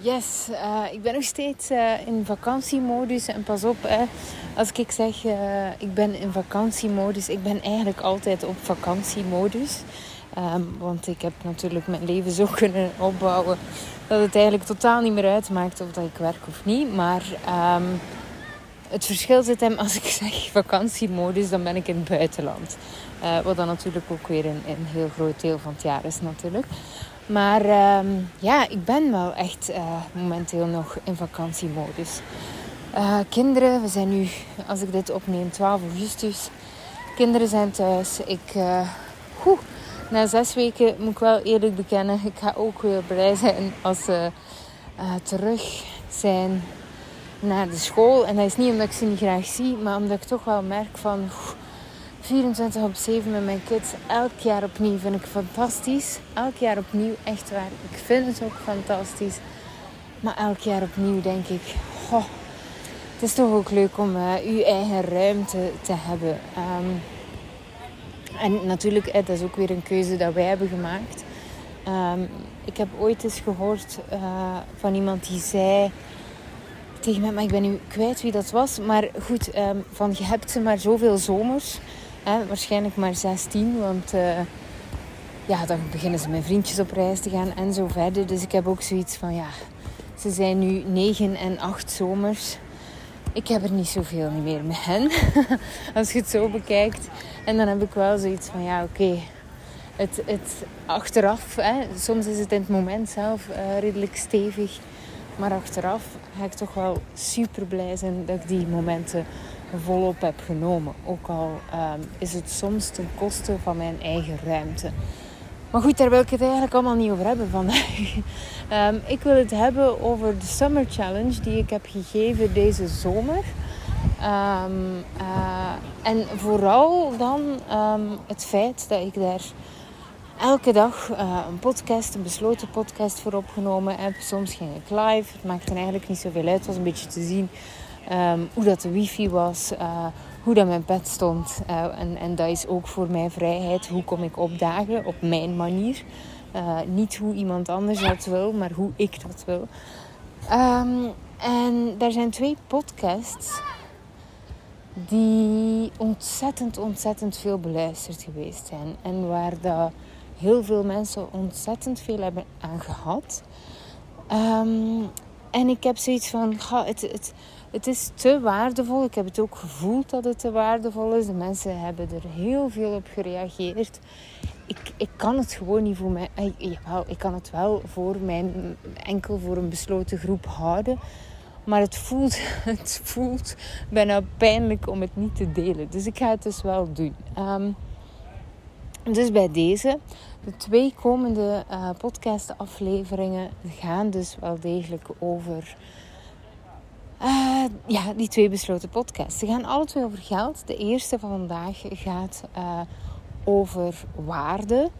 Yes, uh, ik ben nog steeds uh, in vakantiemodus. En pas op, hè, als ik zeg uh, ik ben in vakantiemodus, ik ben eigenlijk altijd op vakantiemodus. Um, want ik heb natuurlijk mijn leven zo kunnen opbouwen dat het eigenlijk totaal niet meer uitmaakt of dat ik werk of niet. Maar um, het verschil zit hem als ik zeg vakantiemodus, dan ben ik in het buitenland. wat dan natuurlijk ook weer een, een heel groot deel van het jaar is natuurlijk. Maar um, ja, ik ben wel echt uh, momenteel nog in vakantiemodus. Uh, kinderen, we zijn nu, als ik dit opneem, 12 augustus. Kinderen zijn thuis. Ik, uh, na zes weken moet ik wel eerlijk bekennen, ik ga ook weer blij zijn als ze terug zijn naar de school. En dat is niet omdat ik ze niet graag zie, maar omdat ik toch wel merk van... 24 op 7 met mijn kids. Elk jaar opnieuw vind ik fantastisch. Elk jaar opnieuw, echt waar. Ik vind het ook fantastisch. Maar elk jaar opnieuw denk ik... Oh, het is toch ook leuk om uh, uw eigen ruimte te hebben. Um, en natuurlijk, dat is ook weer een keuze dat wij hebben gemaakt. Um, ik heb ooit eens gehoord uh, van iemand die zei tegen mij, maar ik ben nu kwijt wie dat was. Maar goed, um, van je hebt ze maar zoveel zomers waarschijnlijk maar 16, want uh, ja, dan beginnen ze met vriendjes op reis te gaan en zo verder. Dus ik heb ook zoiets van, ja, ze zijn nu 9 en 8 zomers. Ik heb er niet zoveel meer met hen, als je het zo bekijkt. En dan heb ik wel zoiets van, ja, oké, het, het achteraf, hè, soms is het in het moment zelf uh, redelijk stevig. Maar achteraf ga ik toch wel super blij zijn dat ik die momenten volop heb genomen. Ook al um, is het soms ten koste van mijn eigen ruimte. Maar goed, daar wil ik het eigenlijk allemaal niet over hebben vandaag. um, ik wil het hebben over de Summer Challenge die ik heb gegeven deze zomer. Um, uh, en vooral dan het feit dat ik daar elke dag uh, een podcast, een besloten podcast voor opgenomen heb. Soms ging ik live. Het maakte eigenlijk niet zoveel uit. Het was een beetje te zien Um, hoe dat de wifi was, uh, hoe dat mijn bed stond. Uh, en, en dat is ook voor mij vrijheid. Hoe kom ik opdagen op mijn manier. Uh, niet hoe iemand anders dat wil, maar hoe ik dat wil. Um, en er zijn twee podcasts die ontzettend, ontzettend veel beluisterd geweest zijn. En waar heel veel mensen ontzettend veel hebben aan gehad. Um, en ik heb zoiets van, ga, het, het, het is te waardevol. Ik heb het ook gevoeld dat het te waardevol is. De mensen hebben er heel veel op gereageerd. Ik, ik kan het gewoon niet voor mij. Eh, ik kan het wel voor mijn enkel voor een besloten groep houden. Maar het voelt, het voelt bijna pijnlijk om het niet te delen. Dus ik ga het dus wel doen. Um, dus bij deze, de twee komende uh, podcast-afleveringen gaan dus wel degelijk over uh, ja, die twee besloten podcasts. Ze gaan alle twee over geld. De eerste van vandaag gaat uh, over waarde.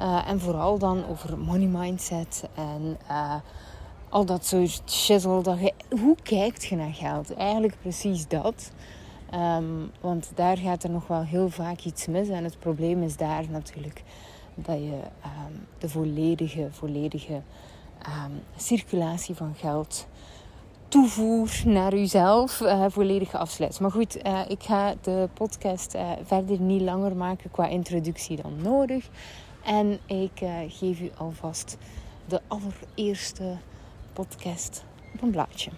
Uh, en vooral dan over money mindset en al dat soort shizzle. Dat je, hoe kijkt je naar geld? Eigenlijk precies dat. Um, want daar gaat er nog wel heel vaak iets mis. En het probleem is daar natuurlijk dat je um, de volledige, volledige um, circulatie van geld toevoer naar uzelf uh, volledig afsluit. Maar goed, uh, ik ga de podcast uh, verder niet langer maken qua introductie dan nodig. En ik geef u alvast de allereerste podcast op een blaadje.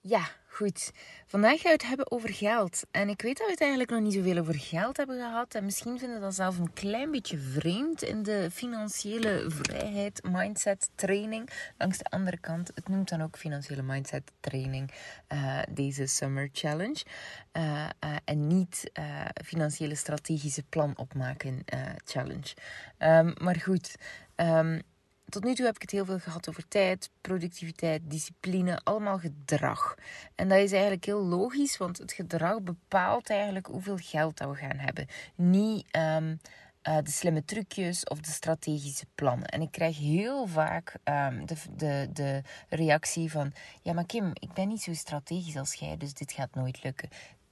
Ja, Goed, vandaag gaan we het hebben over geld. En ik weet dat we het eigenlijk nog niet zoveel over geld hebben gehad. En misschien vinden we dat zelf een klein beetje vreemd in de financiële vrijheid mindset training. Langs de andere kant, het noemt dan ook financiële mindset training, uh, deze Summer Challenge. Uh, uh, en niet financiële strategische plan opmaken challenge. Um, maar goed. Um, tot nu toe heb ik het heel veel gehad over tijd, productiviteit, discipline, allemaal gedrag. En dat is eigenlijk heel logisch, want het gedrag bepaalt eigenlijk hoeveel geld dat we gaan hebben. Niet um, uh, de slimme trucjes of de strategische plannen. En ik krijg heel vaak um, de, de, de reactie van: Ja, maar Kim, ik ben niet zo strategisch als jij, dus dit gaat nooit lukken.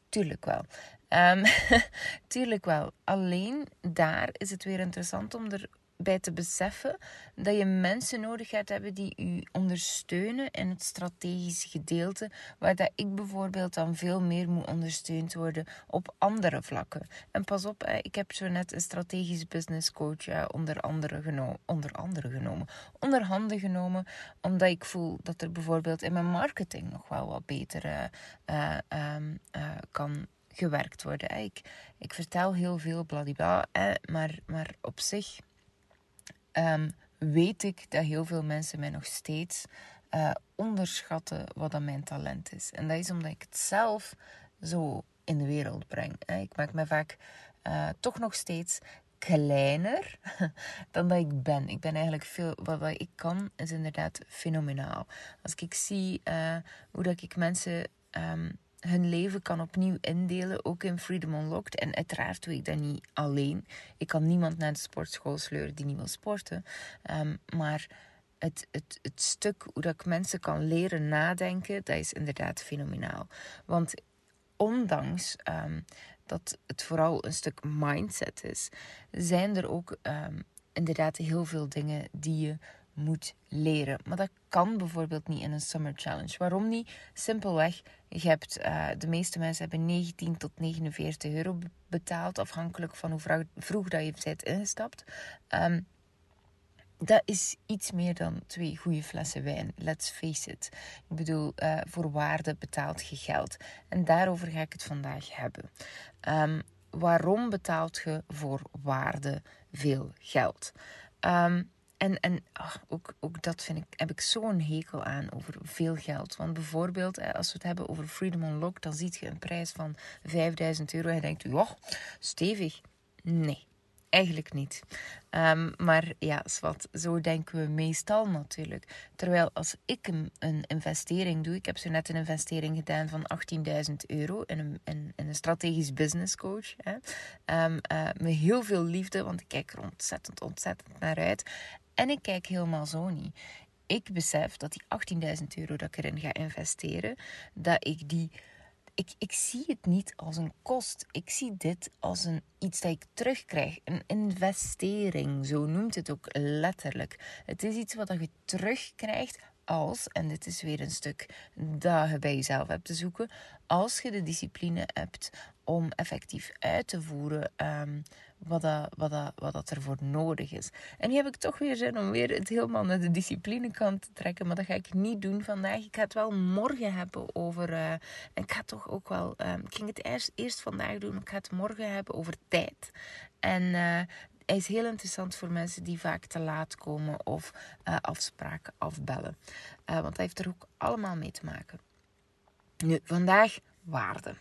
Tuurlijk wel. Um, tuurlijk wel. Alleen daar is het weer interessant om er bij te beseffen dat je mensen nodig gaat hebben die u ondersteunen in het strategische gedeelte, waar dat ik bijvoorbeeld dan veel meer moet ondersteund worden op andere vlakken. En pas op, ik heb zo net een strategisch business coach onder, andere genomen, onder andere genomen, onder handen genomen, omdat ik voel dat er bijvoorbeeld in mijn marketing nog wel wat beter uh, uh, um, uh, kan gewerkt worden. Ik, ik vertel heel veel bladibla, maar, maar op zich um, weet ik dat heel veel mensen mij nog steeds uh, onderschatten wat dat mijn talent is. En dat is omdat ik het zelf zo in de wereld breng. Ik maak me vaak uh, toch nog steeds kleiner dan dat ik ben. Ik ben eigenlijk veel, wat, ik kan, is inderdaad fenomenaal. Als ik zie uh, hoe dat ik mensen um, hun leven kan opnieuw indelen, ook in Freedom Unlocked. En uiteraard doe ik dat niet alleen. Ik kan niemand naar de sportschool sleuren die niet wil sporten. Um, maar het, het, het stuk hoe dat ik mensen kan leren nadenken, dat is inderdaad fenomenaal. Want ondanks um, dat het vooral een stuk mindset is, zijn er ook um, inderdaad heel veel dingen die je moet leren. Maar dat kan bijvoorbeeld niet in een summer challenge. Waarom niet? Simpelweg, je hebt, uh, de meeste mensen hebben 19 tot 49 euro betaald, afhankelijk van hoe vroeg, dat je bent ingestapt. Um, dat is iets meer dan twee goede flessen wijn. Let's face it. Ik bedoel, uh, voor waarde betaalt je geld. En daarover ga ik het vandaag hebben. Um, waarom betaalt je voor waarde veel geld? Um, en, en ook, ook dat vind ik, heb ik zo'n hekel aan over veel geld. Want bijvoorbeeld, als we het hebben over Freedom Unlocked, dan ziet je een prijs van 5000 euro en je denkt, ja, stevig. Nee, eigenlijk niet. Um, maar ja, wat, zo denken we meestal natuurlijk. Terwijl als ik een, een, investering doe, ik heb zo net een investering gedaan van 18.000 euro in een, in, een strategisch business coach. Hè. Um, uh, met heel veel liefde, want ik kijk er ontzettend, ontzettend naar uit. En ik kijk helemaal zo niet. Ik besef dat die 18.000 euro dat ik erin ga investeren, dat ik die. Ik, ik zie het niet als een kost. Ik zie dit als een, iets dat ik terugkrijg. Een investering, zo noemt het ook letterlijk. Het is iets wat je terugkrijgt als, en dit is weer een stuk dat je bij jezelf hebt te zoeken, als je de discipline hebt om effectief uit te voeren um, wat, dat, wat, dat, wat dat ervoor nodig is. En nu heb ik toch weer zin om weer het helemaal naar de disciplinekant te trekken, maar dat ga ik niet doen vandaag. Ik ga het wel morgen hebben over, en ik ga toch ook wel, um, ik ging het eerst, eerst vandaag doen, ik ga het morgen hebben over tijd. En uh, hij is heel interessant voor mensen die vaak te laat komen of uh, afspraken afbellen. Uh, want hij heeft er ook allemaal mee te maken. Nu, vandaag waarde.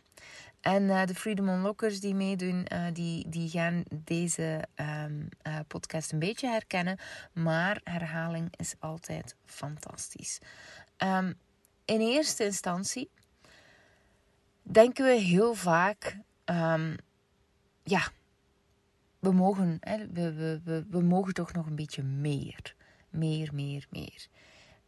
En uh, de Freedom Unlockers die meedoen, die, die gaan deze um, podcast een beetje herkennen. Maar herhaling is altijd fantastisch. Um, in eerste instantie denken we heel vaak... Um, ja, we mogen, hè, we, we, we, mogen toch nog een beetje meer. Meer, meer, meer.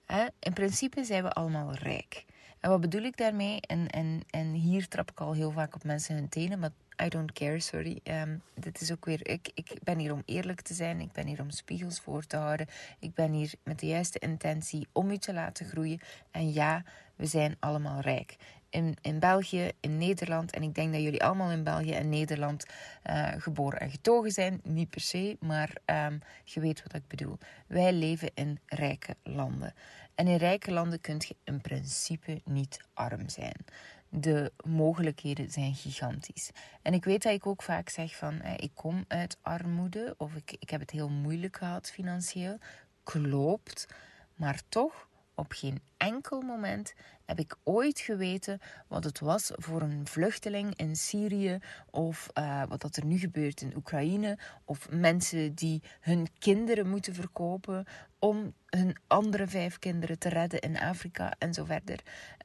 Hè? In principe zijn we allemaal rijk. En wat bedoel ik daarmee? En, en, en hier trap ik al heel vaak op mensen hun tenen, maar I don't care, sorry. Um, dit is ook weer ik. Ik ben hier om eerlijk te zijn. Ik ben hier om spiegels voor te houden. Ik ben hier met de juiste intentie om u te laten groeien. En ja, we zijn allemaal rijk in, in België, in Nederland. En ik denk dat jullie allemaal in België en Nederland uh, geboren en getogen zijn. Niet per se, maar um, je weet wat ik bedoel. Wij leven in rijke landen. En in rijke landen kun je in principe niet arm zijn. De mogelijkheden zijn gigantisch. En ik weet dat ik ook vaak zeg van, eh, ik kom uit armoede of ik, ik heb het heel moeilijk gehad financieel. Klopt, maar toch op geen enkel moment heb ik ooit geweten wat het was voor een vluchteling in Syrië of uh, wat dat er nu gebeurt in Oekraïne of mensen die hun kinderen moeten verkopen om hun andere vijf kinderen te redden in Afrika en zo verder.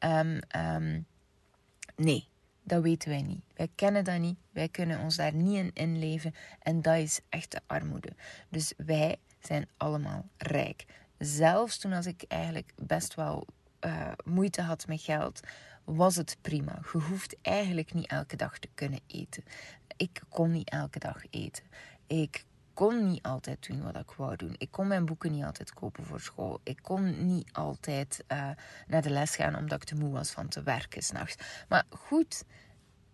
Um, um, nee, dat weten wij niet. Wij kennen dat niet. Wij kunnen ons daar niet in inleven. En dat is echte armoede. Dus wij zijn allemaal rijk. Zelfs toen als ik eigenlijk best wel uh, moeite had met geld, was het prima. Je hoeft eigenlijk niet elke dag te kunnen eten. Ik kon niet elke dag eten. Ik kon niet altijd doen wat ik wou doen. Ik kon mijn boeken niet altijd kopen voor school. Ik kon niet altijd uh, naar de les gaan omdat ik te moe was van te werken s'nachts. Maar goed,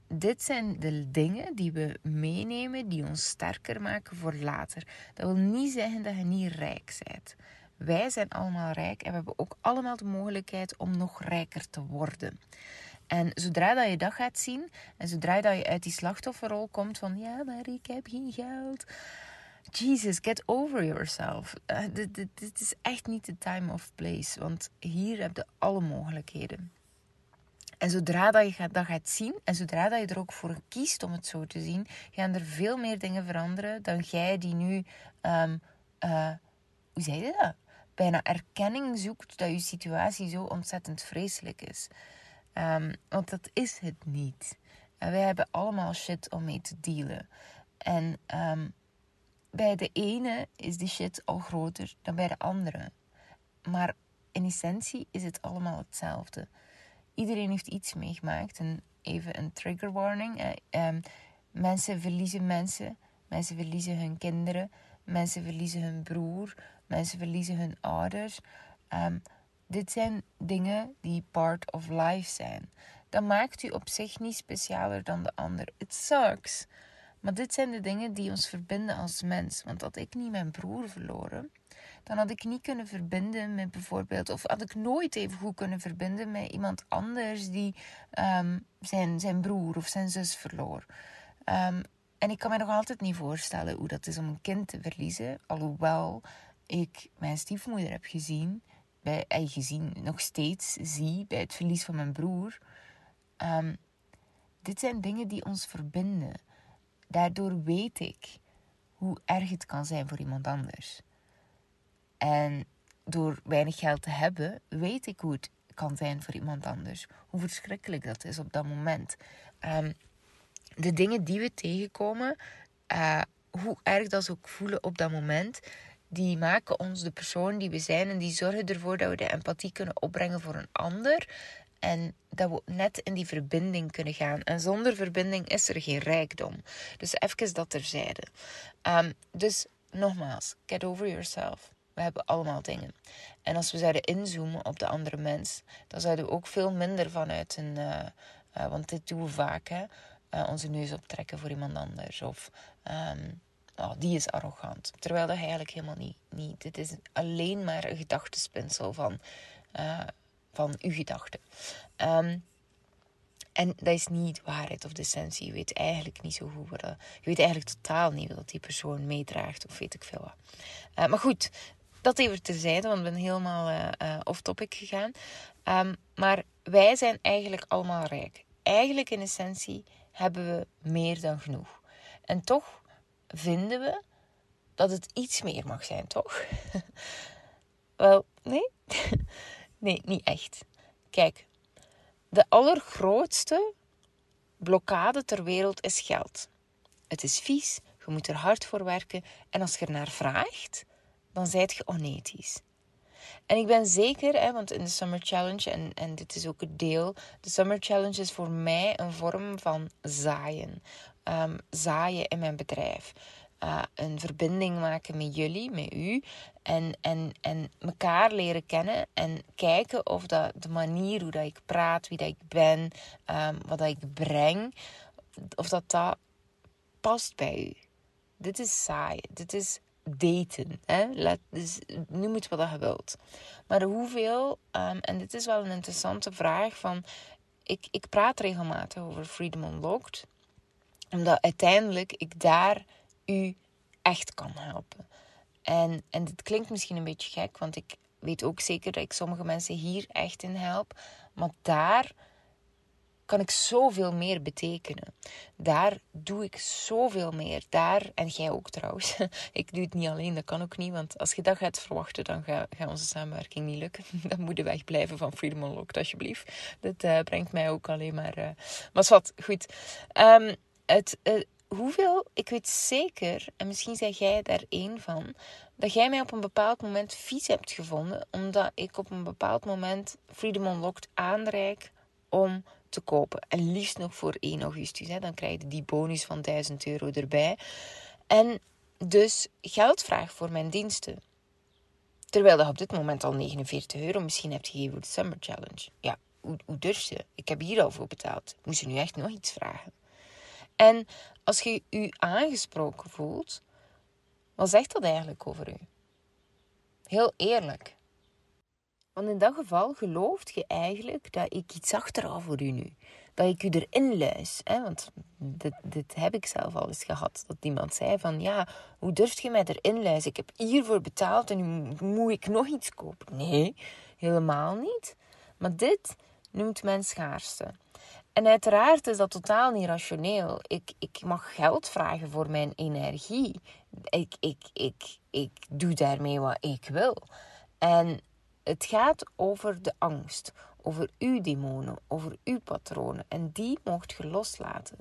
dit zijn de dingen die we meenemen, die ons sterker maken voor later. Dat wil niet zeggen dat je niet rijk bent. Wij zijn allemaal rijk en we hebben ook allemaal de mogelijkheid om nog rijker te worden. En zodra dat je dat gaat zien en zodra dat je uit die slachtofferrol komt van ja, maar ik heb geen geld. Jesus, get over yourself. Uh, dit, is echt niet de time of place, want hier heb je alle mogelijkheden. En zodra dat je dat gaat zien en zodra dat je er ook voor kiest om het zo te zien, gaan er veel meer dingen veranderen dan jij die nu, um, uh, hoe zei je dat? Bijna erkenning zoekt dat je situatie zo ontzettend vreselijk is. Um, want dat is het niet. En wij hebben allemaal shit om mee te dealen. En um, bij de ene is die shit al groter dan bij de andere. Maar in essentie is het allemaal hetzelfde. Iedereen heeft iets meegemaakt. En even een trigger warning. Eh, um, mensen verliezen mensen. Mensen verliezen hun kinderen. Mensen verliezen hun broer. Mensen verliezen hun ouders. Um, dit zijn dingen die part of life zijn. Dat maakt u op zich niet specialer dan de ander. It sucks. Maar dit zijn de dingen die ons verbinden als mens. Want had ik niet mijn broer verloren, dan had ik niet kunnen verbinden met bijvoorbeeld, of had ik nooit even goed kunnen verbinden met iemand anders die um, zijn, zijn broer of zijn zus verloor. Um, en ik kan me nog altijd niet voorstellen hoe dat is om een kind te verliezen, alhoewel ik mijn stiefmoeder heb gezien bij, en gezien nog steeds zie bij het verlies van mijn broer. Um, dit zijn dingen die ons verbinden. Daardoor weet ik hoe erg het kan zijn voor iemand anders. En door weinig geld te hebben, weet ik hoe het kan zijn voor iemand anders. Hoe verschrikkelijk dat is op dat moment. Um, de dingen die we tegenkomen, uh, hoe erg dat ze ook voelen op dat moment, die maken ons de persoon die we zijn en die zorgen ervoor dat we de empathie kunnen opbrengen voor een ander. En dat we net in die verbinding kunnen gaan. En zonder verbinding is er geen rijkdom. Dus even dat terzijde. Um, dus nogmaals, get over yourself. We hebben allemaal dingen. En als we zouden inzoomen op de andere mens, dan zouden we ook veel minder vanuit een. Uh, uh, want dit doen we vaak, hè? Uh, onze neus optrekken voor iemand anders. Of um, oh, die is arrogant. Terwijl dat eigenlijk helemaal niet, niet. Dit is alleen maar een gedachtespinsel van, uh, van uw gedachten. Um, en dat is niet waarheid of de essentie. Je weet eigenlijk niet zo goed wat Je weet eigenlijk totaal niet wat die persoon meedraagt of weet ik veel wat. Uh, maar goed, dat even terzijde, want ik ben helemaal uh, off-topic gegaan. Um, maar wij zijn eigenlijk allemaal rijk. Eigenlijk in essentie hebben we meer dan genoeg. En toch vinden we dat het iets meer mag zijn, toch? Wel, nee? nee, niet echt. Kijk, de allergrootste blokkade ter wereld is geld. Het is vies, je moet er hard voor werken en als je ernaar vraagt, dan zijt je onethisch. En ik ben zeker, hè, want in de Summer Challenge, en, en dit is ook het deel, de Summer Challenge is voor mij een vorm van zaaien. Um, zaaien in mijn bedrijf. Uh, een verbinding maken met jullie, met u. En, en, en elkaar leren kennen en kijken of dat de manier hoe dat ik praat, wie dat ik ben, um, wat dat ik breng, of dat dat past bij u. Dit is saai. Dit is daten. Hè? Let, dus, noem het wat je. Maar hoeveel, um, en dit is wel een interessante vraag van... Ik, ik praat regelmatig over Freedom Unlocked. Omdat uiteindelijk ik daar u echt kan helpen. En, en dit klinkt misschien een beetje gek, want ik weet ook zeker dat ik sommige mensen hier echt in help. Maar daar kan ik zoveel meer betekenen. Daar doe ik zoveel meer. Daar, en jij ook trouwens. ik doe het niet alleen, dat kan ook niet. Want als je dat gaat verwachten, dan gaat ga onze samenwerking niet lukken. dan moet je wegblijven van Freedom Unlocked, alsjeblieft. Dat uh, brengt mij ook alleen maar... Uh... Maar wat, goed. Um, het, uh, hoeveel, ik weet zeker, en misschien zeg jij daar één van, dat jij mij op een bepaald moment vies hebt gevonden, omdat ik op een bepaald moment Freedom Unlocked aanreik om te kopen. En liefst nog voor 1 augustus. Hè. Dan krijg je die bonus van 1000 euro erbij. En dus geld vraag voor mijn diensten. Terwijl dat op dit moment al 49 euro misschien hebt gegeven voor de Summer Challenge. Ja, hoe, hoe durf je? Ik heb hier al voor betaald. Moest je nu echt nog iets vragen? En als je je aangesproken voelt, wat zegt dat eigenlijk over u? Heel eerlijk. Want in dat geval gelooft je eigenlijk dat ik iets achterhaal voor u nu. Dat ik u erin luis. Hè? Want dit, dit heb ik zelf al eens gehad. Dat iemand zei van, ja, hoe durft je mij erin luisteren? Ik heb hiervoor betaald en nu moet ik nog iets kopen. Nee, helemaal niet. Maar dit noemt men schaarste. En uiteraard is dat totaal niet rationeel. Ik, ik mag geld vragen voor mijn energie. Ik, ik, ik, ik doe daarmee wat ik wil. En het gaat over de angst, over uw demonen, over uw patronen. En die mocht je loslaten.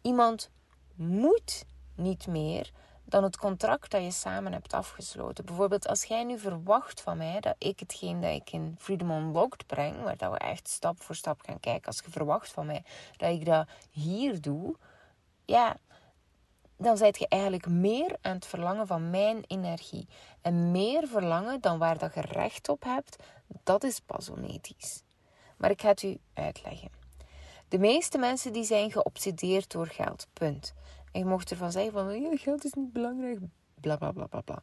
Iemand moet niet meer dan het contract dat je samen hebt afgesloten. Bijvoorbeeld als jij nu verwacht van mij dat ik hetgeen dat ik in Freedom Unlocked breng, waar dat we echt stap voor stap gaan kijken, als je verwacht van mij dat ik dat hier doe, ja, dan zijt je eigenlijk meer aan het verlangen van mijn energie. En meer verlangen dan waar dat je recht op hebt, dat is pasonetisch. Maar ik ga het u uitleggen. De meeste mensen die zijn geobsedeerd door geld. Punt. En je mocht ervan zeggen van geld is niet belangrijk. Bla bla bla bla.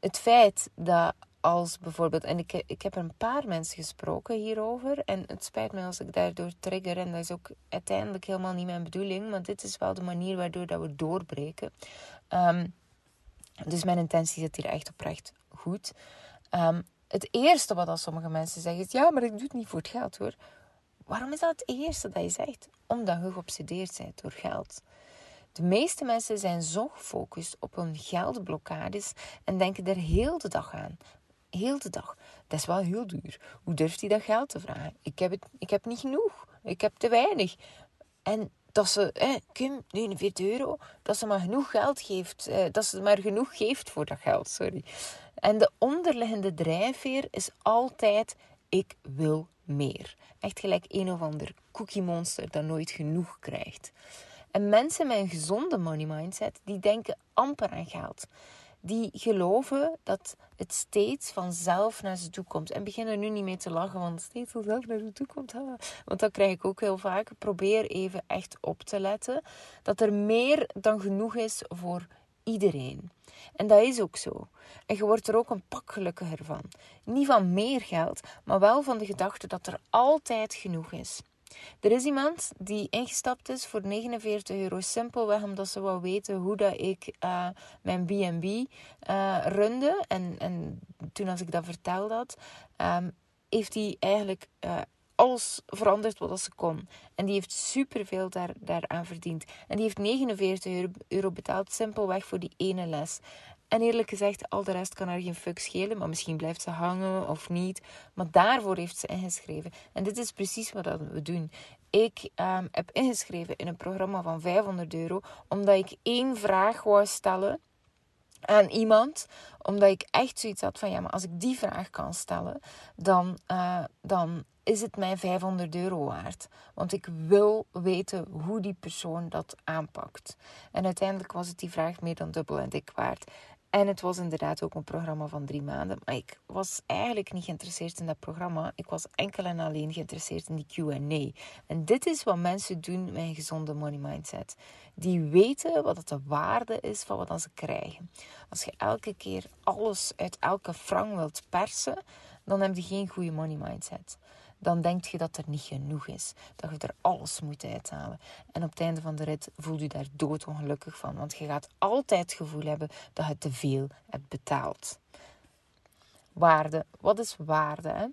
Het feit dat als bijvoorbeeld, en ik, ik heb een paar mensen gesproken hierover. En het spijt me als ik daardoor trigger. En dat is ook uiteindelijk helemaal niet mijn bedoeling. Maar dit is wel de manier waardoor dat we doorbreken. Um, dus mijn intentie zit hier echt oprecht goed. Um, het eerste wat al sommige mensen zeggen is: ja, maar ik doe het niet voor het geld hoor. Waarom is dat het eerste dat je zegt? Omdat je geobsedeerd bent door geld. De meeste mensen zijn zo gefocust op hun geldblokkades en denken er heel de dag aan. Heel de dag. Dat is wel heel duur. Hoe durft hij dat geld te vragen? Ik heb, het, ik heb niet genoeg. Ik heb te weinig. En dat ze, eh, Kim, 49 euro, dat ze maar genoeg geld geeft. Eh, dat ze maar genoeg geeft voor dat geld, sorry. En de onderliggende drijfveer is altijd: ik wil meer. Echt gelijk een of ander cookie monster dat nooit genoeg krijgt. En mensen met een gezonde money mindset, die denken amper aan geld. Die geloven dat het steeds vanzelf naar ze toe komt. En beginnen nu niet mee te lachen, want steeds vanzelf naar ze toe komt. Want dat krijg ik ook heel vaak. Probeer even echt op te letten dat er meer dan genoeg is voor iedereen. En dat is ook zo. En je wordt er ook een pak gelukkiger van. Niet van meer geld, maar wel van de gedachte dat er altijd genoeg is. Er is iemand die ingestapt is voor 49 euro simpelweg omdat ze wou weten hoe dat ik uh, mijn B&B uh, runde. En, en toen als ik dat vertelde had, um, heeft hij eigenlijk uh, alles veranderd wat ze kon. En die heeft superveel daar, daaraan verdiend. En die heeft 49 euro, euro betaald simpelweg voor die ene les. En eerlijk gezegd, al de rest kan haar geen fuck schelen. Maar misschien blijft ze hangen of niet. Maar daarvoor heeft ze ingeschreven. En dit is precies wat we doen. Ik um, heb ingeschreven in een programma van 500 euro. Omdat ik één vraag wou stellen aan iemand. Omdat ik echt zoiets had van... Ja, maar als ik die vraag kan stellen... Dan, uh, dan is het mij 500 euro waard. Want ik wil weten hoe die persoon dat aanpakt. En uiteindelijk was het die vraag meer dan dubbel en dik waard. En het was inderdaad ook een programma van drie maanden. Maar ik was eigenlijk niet geïnteresseerd in dat programma. Ik was enkel en alleen geïnteresseerd in die QA. En dit is wat mensen doen met een gezonde money mindset. Die weten wat het de waarde is van wat ze krijgen. Als je elke keer alles uit elke frank wilt persen, dan heb je geen goede money mindset dan denk je dat er niet genoeg is. Dat je er alles moet uithalen. En op het einde van de rit voel je daar doodongelukkig van. Want je gaat altijd het gevoel hebben dat je te veel hebt betaald. Waarde. Wat is waarde? Hè?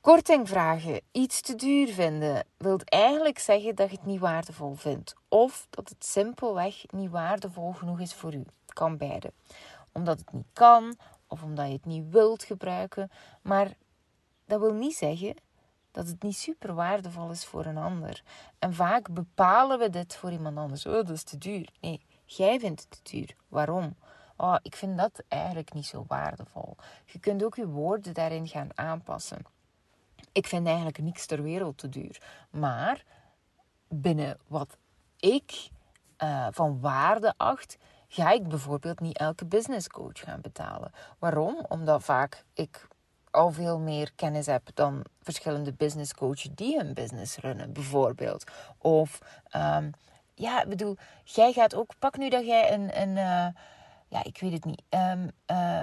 Korting vragen, iets te duur vinden, wil eigenlijk zeggen dat je het niet waardevol vindt. Of dat het simpelweg niet waardevol genoeg is voor u. Kan beide. Omdat het niet kan, of omdat je het niet wilt gebruiken. Maar dat wil niet zeggen dat het niet super waardevol is voor een ander. En vaak bepalen we dit voor iemand anders. Oh, dat is te duur. Nee, jij vindt het te duur. Waarom? Oh, ik vind dat eigenlijk niet zo waardevol. Je kunt ook je woorden daarin gaan aanpassen. Ik vind eigenlijk niks ter wereld te duur. Maar binnen wat ik uh, van waarde acht, ga ik bijvoorbeeld niet elke business coach gaan betalen. Waarom? Omdat vaak ik al veel meer kennis heb dan verschillende business coaches die hun business runnen, bijvoorbeeld. Of um, ja, ik bedoel, jij gaat ook, pak nu dat jij een, een uh, ja, ik weet het niet, um, uh,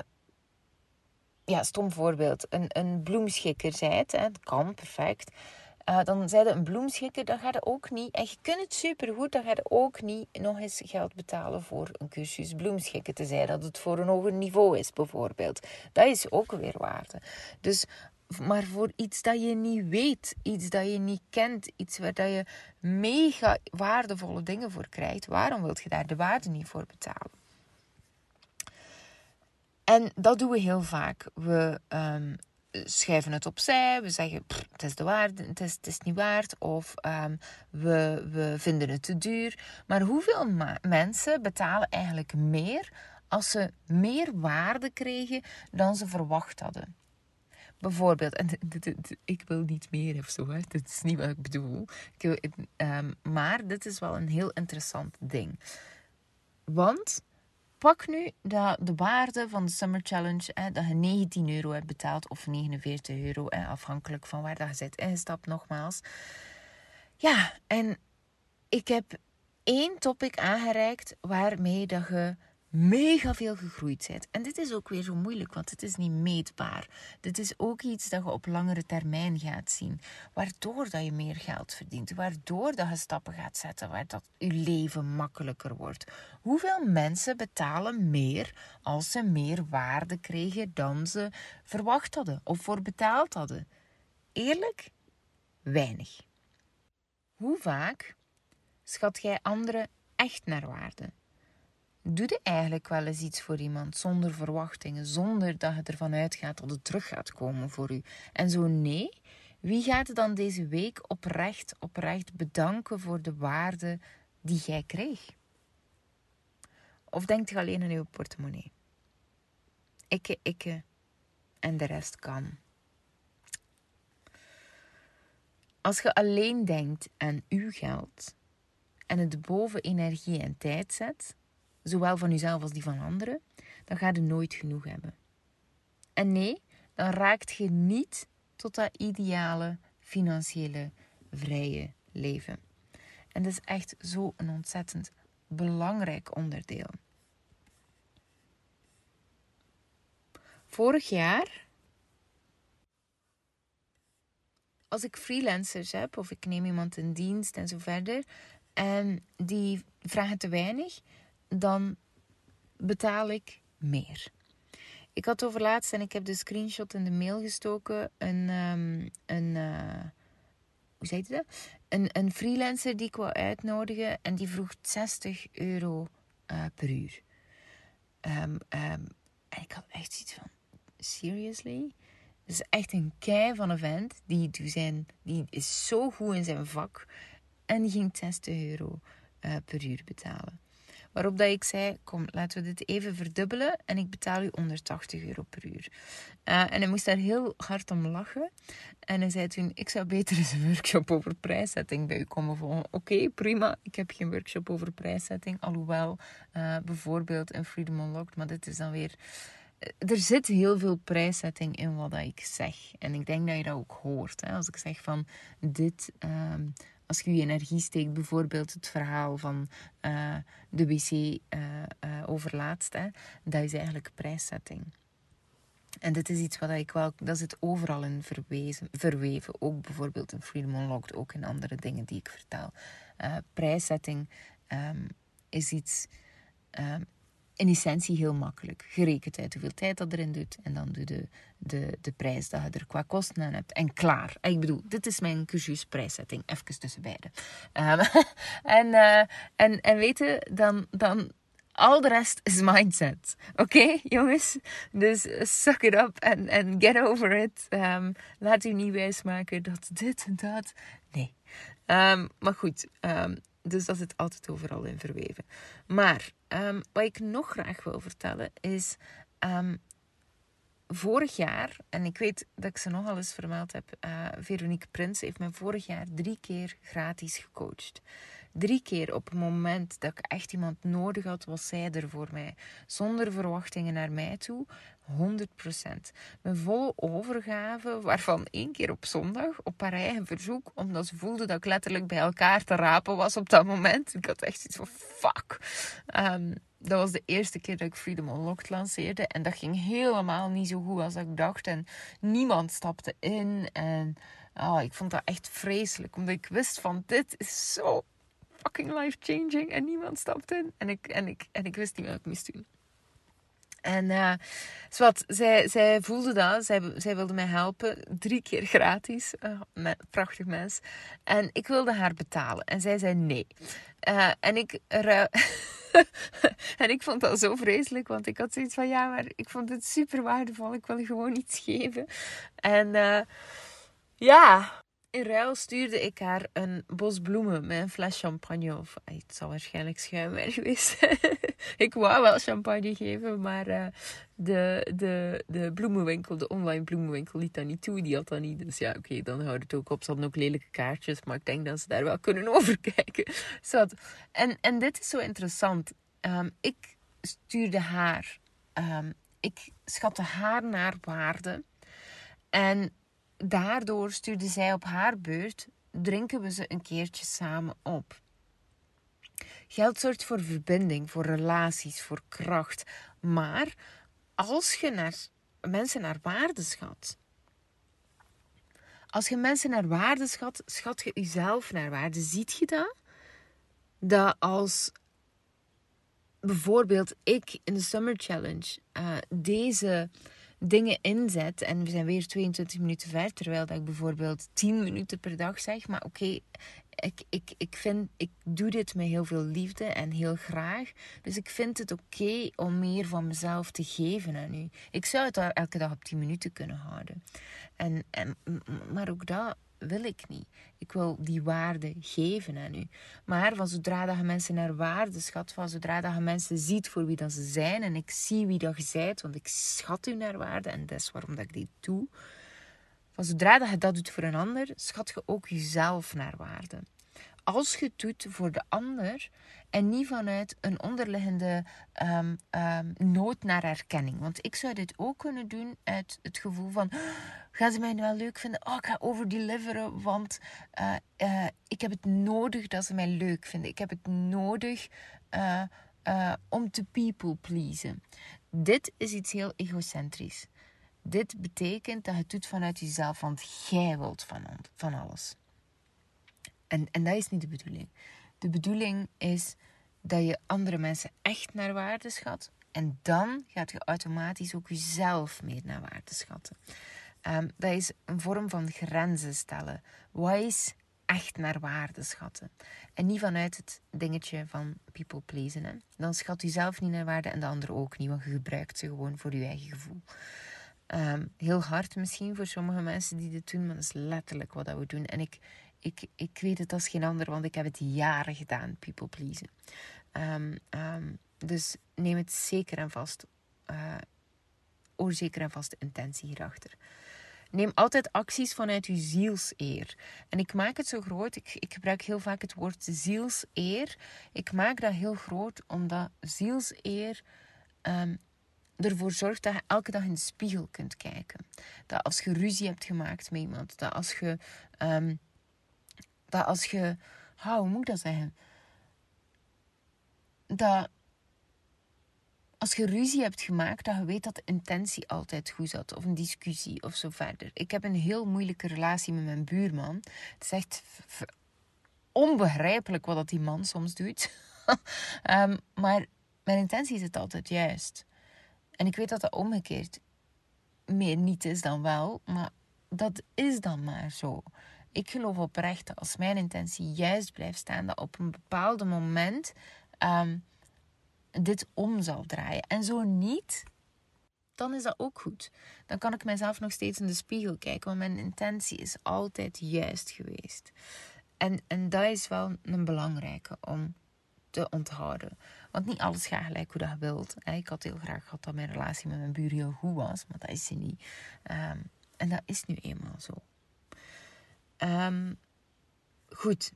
ja, stom voorbeeld, een, een bloemschikker zijt, hè, dat kan, perfect. Uh, dan zijn een bloemschikker, dan ga je ook niet, en je kunt het supergoed, dan ga je ook niet nog eens geld betalen voor een cursus bloemschikken. Te zijn dat het voor een hoger niveau is, bijvoorbeeld. Dat is ook weer waarde. Dus, maar voor iets dat je niet weet, iets dat je niet kent, iets waar dat je mega waardevolle dingen voor krijgt, waarom wilt je daar de waarde niet voor betalen? En dat doen we heel vaak. We um, schrijven het opzij. We zeggen, het is de waarde, het is, het is niet waard. Of um, we, we vinden het te duur. Maar hoeveel mensen betalen eigenlijk meer als ze meer waarde kregen dan ze verwacht hadden? Bijvoorbeeld, en ik wil niet meer of zo, hè. dat is niet wat ik bedoel. Ik um, maar dit is wel een heel interessant ding. Want Pak nu dat de waarde van de Summer Challenge, hè, dat je 19 euro hebt betaald of 49 euro, hè, afhankelijk van waar dat je zit ingestapt nogmaals. Ja, en ik heb één topic aangereikt waarmee dat je mega veel gegroeid bent. En dit is ook weer zo moeilijk, want het is niet meetbaar. Dit is ook iets dat je op langere termijn gaat zien. Waardoor dat je meer geld verdient. Waardoor dat je stappen gaat zetten. Waardoor je leven makkelijker wordt. Hoeveel mensen betalen meer als ze meer waarde kregen dan ze verwacht hadden of voor betaald hadden? Eerlijk? Weinig. Hoe vaak schat jij anderen echt naar waarde? Doe je eigenlijk wel eens iets voor iemand zonder verwachtingen, zonder dat je ervan uitgaat dat het terug gaat komen voor u? En zo nee, wie gaat je dan deze week oprecht, oprecht bedanken voor de waarde die jij kreeg? Of denkt je alleen aan uw portemonnee? Ikke, ikke en de rest kan. Als je alleen denkt aan uw geld en het boven energie en tijd zet, zowel van jezelf als die van anderen, dan ga je nooit genoeg hebben. En nee, dan raakt je niet tot dat ideale financiële vrije leven. En dat is echt zo een ontzettend belangrijk onderdeel. Vorig jaar, als ik freelancers heb of ik neem iemand in dienst en zo verder, en die vragen te weinig, dan betaal ik meer. Ik had over laatst en ik heb de screenshot in de mail gestoken. Een, um, een uh, hoe zei je dat? Een, een freelancer die ik wou uitnodigen en die vroeg 60 euro uh, per uur. Um, um, en ik had echt zoiets van, seriously? Dat is echt een kei van een vent. Die, zijn, die is zo goed in zijn vak. En die ging 60 euro uh, per uur betalen. Waarop dat ik zei, kom, laten we dit even verdubbelen en ik betaal u 180 euro per uur. Uh, en hij moest daar heel hard om lachen. En hij zei toen, ik zou beter eens een workshop over prijszetting bij u komen volgen. Oké, prima, ik heb geen workshop over prijszetting. Alhoewel, uh, bijvoorbeeld in Freedom Unlocked, maar dit is dan weer... Eh, er zit heel veel prijszetting in wat ik zeg. En ik denk dat je dat ook hoort. Hè? Als ik zeg van dit... Uh, als je je energie steekt, bijvoorbeeld het verhaal van uh, de wc uh, uh, overlaatst, hè, dat is eigenlijk prijszetting. En dit is iets wat ik wel, dat zit overal in verweven. Ook bijvoorbeeld in Freedom Unlocked, ook in andere dingen die ik vertel. prijszetting um, is iets um, in essentie heel makkelijk. Gerekend uit hoeveel tijd dat erin doet. En dan doe je de, de, de prijs dat je er qua kosten aan hebt. En klaar. Ik bedoel, dit is mijn cursus prijszetting. Even tussen beiden. Um, en, uh, en, en weten, dan, dan al de rest is mindset. Oké, jongens? Dus suck it up en get over it. Um, laat u niet wijsmaken dat dit en dat. Nee. Um, maar goed, dus dat zit altijd overal in verweven. Maar um, wat ik nog graag wil vertellen is. Um, vorig jaar, en ik weet dat ik ze nogal eens vermeld heb, uh, Veronique Prins heeft mij vorig jaar drie keer gratis gecoacht. Drie keer op het moment dat ik echt iemand nodig had, was zij er voor mij. Zonder verwachtingen naar mij toe. 100%. Mijn volle overgave, waarvan één keer op zondag, op haar eigen verzoek, omdat ze voelde dat ik letterlijk bij elkaar te rapen was op dat moment. Ik had echt iets van fuck. Um, dat was de eerste keer dat ik Freedom Unlocked lanceerde. En dat ging helemaal niet zo goed als ik dacht. En niemand stapte in. En oh, ik vond dat echt vreselijk. Omdat ik wist van dit is zo fucking life-changing. En niemand stapte in. En ik, en, ik, en ik wist niet wat ik moest doen. En uh, zij, zij voelde dat. Zij, zij wilde mij helpen. Drie keer gratis. Uh, prachtig mens. En ik wilde haar betalen. En zij zei nee. Uh, en ik... en ik vond dat zo vreselijk. Want ik had zoiets van... Ja, maar ik vond het super waardevol. Ik wil gewoon iets geven. En ja... In ruil stuurde ik haar een bos bloemen met een fles champagne. Of het zal waarschijnlijk schuim geweest ik wou wel champagne geven, maar uh, de, de, de bloemenwinkel, de online bloemenwinkel, liet dat niet toe. Die had dat niet. Dus ja, oké, dan houdt het ook op. Ze hadden ook lelijke kaartjes, maar ik denk dat ze daar wel kunnen overkijken. Zat. En, en dit is zo interessant. Um, ik stuurde haar. Um, ik schatte haar naar waarde. En daardoor stuurde zij op haar beurt, drinken we ze een keertje samen op. Geld zorgt voor verbinding, voor relaties, voor kracht. Maar als je naar mensen naar waarde schat, als je mensen naar waarde schat, schat je jezelf naar waarde. Ziet je dat? Dat als bijvoorbeeld ik in de Summer Challenge uh, deze dingen inzet. En we zijn weer 22 minuten ver, terwijl dat ik bijvoorbeeld 10 minuten per dag zeg. Maar oké, ik, ik, ik, vind, ik doe dit met heel veel liefde en heel graag. Dus ik vind het oké om meer van mezelf te geven aan u. Ik zou het elke dag op 10 minuten kunnen houden. En, en, maar ook dat wil ik niet. Ik wil die waarde geven aan u. Maar van zodra dat je mensen naar waarde schat, van zodra dat je mensen ziet voor wie dat ze zijn en ik zie wie dat je zijt, want ik schat u naar waarde en dat is waarom dat ik dit doe. Van zodra dat je dat doet voor een ander, schat je ook jezelf naar waarde als je het doet voor de ander en niet vanuit een onderliggende um, um, nood naar erkenning. Want ik zou dit ook kunnen doen uit het gevoel van: oh, gaan ze mij wel leuk vinden? Oh, ik ga overdeliveren, want uh, uh, ik heb het nodig dat ze mij leuk vinden. Ik heb het nodig uh, om te people pleasen. Dit is iets heel egocentrisch. Dit betekent dat je het doet vanuit jezelf, want jij wilt van, van alles. En, en dat is niet de bedoeling. De bedoeling is dat je andere mensen echt naar waarde schat. En dan gaat je automatisch ook jezelf meer naar waarde schatten. Um, dat is een vorm van grenzen stellen. Wat is echt naar waarde schatten? En niet vanuit het dingetje van people pleasen. Hè? Dan schat je zelf niet naar waarde en de ander ook niet, want je gebruikt ze gewoon voor je eigen gevoel. Um, heel hard misschien voor sommige mensen die dit doen, maar dat is letterlijk wat we doen. En ik, ik, ik weet het als geen ander, want ik heb het jaren gedaan, people pleasen. Um, um, dus neem het zeker en vast. Uh, zeker en vast de intentie hierachter. Neem altijd acties vanuit uw zielseer. En ik maak het zo groot. Ik, ik gebruik heel vaak het woord zielseer. Ik maak dat heel groot omdat zielseer um, ervoor zorgt dat je elke dag in de spiegel kunt kijken. Dat als je ruzie hebt gemaakt met iemand, dat als je dat als je, hoe moet ik dat zeggen? Dat als je ruzie hebt gemaakt, dat je weet dat de intentie altijd goed zat. Of een discussie of zo verder. Ik heb een heel moeilijke relatie met mijn buurman. Het is echt onbegrijpelijk wat dat die man soms doet. um, maar mijn intentie is het altijd juist. En ik weet dat dat omgekeerd meer niet is dan wel. Maar dat is dan maar zo. Ik geloof oprecht dat als mijn intentie juist blijft staan, dat op een bepaald moment um, dit om zal draaien. En zo niet, dan is dat ook goed. Dan kan ik mezelf nog steeds in de spiegel kijken, want mijn intentie is altijd juist geweest. En, en dat is wel een belangrijke om te onthouden. Want niet alles gaat gelijk hoe dat je wilt. Ik had heel graag gehad dat mijn relatie met mijn buur heel goed was, maar dat is ze niet. Ehm, en dat is nu eenmaal zo. Um, goed.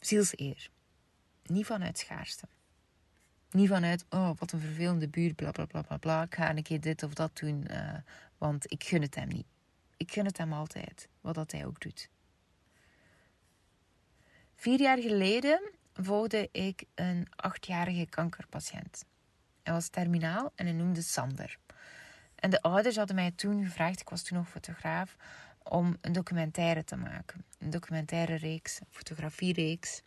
Zielseer. Niet vanuit schaarste. Niet vanuit, oh, wat een vervelende buurt, bla bla bla bla bla. Ik ga een keer dit of dat doen, uh, want ik gun het hem niet. Ik gun het hem altijd, wat dat hij ook doet. Vier jaar geleden volgde ik een achtjarige kankerpatiënt. Hij was terminaal en hij noemde Sander. En de ouders hadden mij toen gevraagd, ik was toen nog fotograaf, om een documentaire te maken. Een documentaire reeks, een fotografiereeks.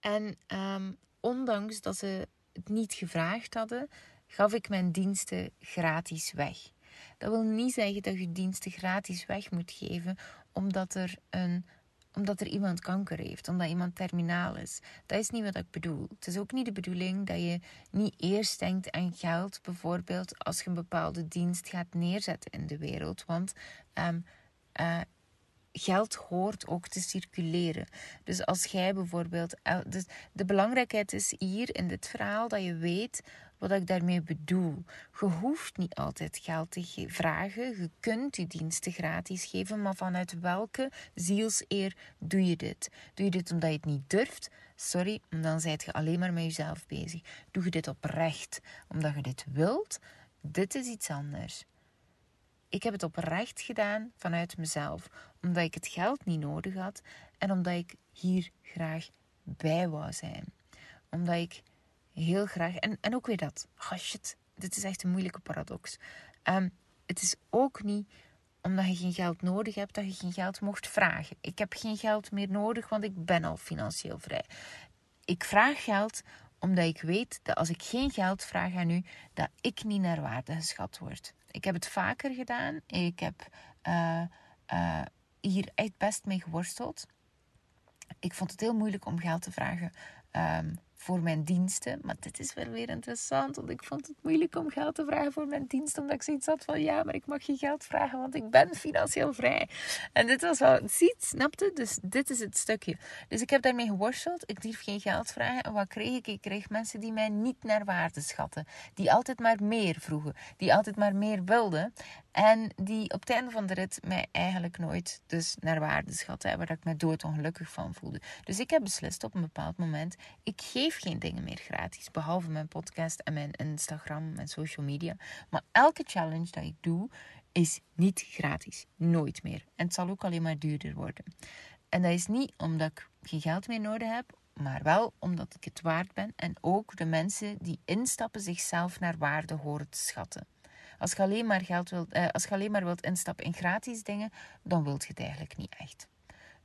En um, ondanks dat ze het niet gevraagd hadden, gaf ik mijn diensten gratis weg. Dat wil niet zeggen dat je diensten gratis weg moet geven omdat er, een, omdat er iemand kanker heeft, omdat iemand terminaal is. Dat is niet wat ik bedoel. Het is ook niet de bedoeling dat je niet eerst denkt aan geld, bijvoorbeeld als je een bepaalde dienst gaat neerzetten in de wereld. Want um, uh, geld hoort ook te circuleren. Dus als jij bijvoorbeeld. Dus de belangrijkheid is hier in dit verhaal dat je weet wat ik daarmee bedoel. Je hoeft niet altijd geld te vragen. Je kunt je diensten gratis geven, maar vanuit welke zielseer doe je dit? Doe je dit omdat je het niet durft? Sorry, dan zijt je alleen maar met jezelf bezig. Doe je dit oprecht omdat je dit wilt? Dit is iets anders. Ik heb het oprecht gedaan vanuit mezelf, omdat ik het geld niet nodig had en omdat ik hier graag bij wou zijn. Omdat ik heel graag, en, en ook weer dat, oh dit is echt een moeilijke paradox. Um, het is ook niet omdat je geen geld nodig hebt, dat je geen geld mocht vragen. Ik heb geen geld meer nodig, want ik ben al financieel vrij. Ik vraag geld omdat ik weet dat als ik geen geld vraag aan u, dat ik niet naar waarde geschat word. Ik heb het vaker gedaan. Ik heb uh, uh, hier echt best mee geworsteld. Ik vond het heel moeilijk om geld te vragen um, voor mijn diensten. Maar dit is wel weer interessant, want ik vond het moeilijk om geld te vragen voor mijn diensten. Omdat ik zoiets had van, ja, maar ik mag geen geld vragen, want ik ben financieel vrij. En dit was wel, ziet, snapte? Dus dit is het stukje. Dus ik heb daarmee geworsteld. Ik durf geen geld vragen. En wat kreeg ik? Ik kreeg mensen die mij niet naar waarde schatten. Die altijd maar meer vroegen. Die altijd maar meer wilden. En die op het einde van de rit mij eigenlijk nooit dus naar waarde schatten. Waar ik me doodongelukkig van voelde. Dus ik heb beslist op een bepaald moment, ik geef geen dingen meer gratis. Behalve mijn podcast en mijn Instagram en social media. Maar elke challenge dat ik doe, is niet gratis. Nooit meer. En het zal ook alleen maar duurder worden. En dat is niet omdat ik geen geld meer nodig heb, maar wel omdat ik het waard ben. En ook de mensen die instappen zichzelf naar waarde horen te schatten. Als je alleen maar, geld wilt, eh, als je alleen maar wilt instappen in gratis dingen, dan wilt je het eigenlijk niet echt.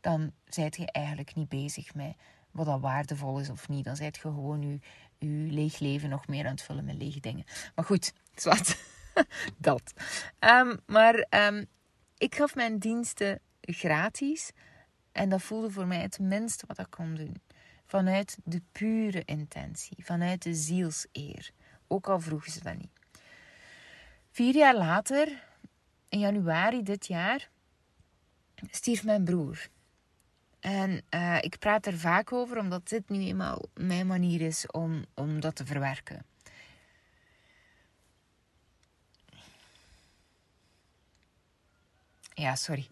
Dan zijt je eigenlijk niet bezig met wat dat waardevol is of niet. Dan zijt je gewoon je, leeg leven nog meer aan het vullen met lege dingen. Maar goed, zwart. dat. Um, maar um, ik gaf mijn diensten gratis. En dat voelde voor mij het minste wat ik kon doen. Vanuit de pure intentie. Vanuit de zielseer. Ook al vroegen ze dat niet. Vier jaar later, in januari dit jaar, stierf mijn broer. En uh, ik praat er vaak over, omdat dit nu eenmaal mijn manier is om, om dat te verwerken. Ja, sorry.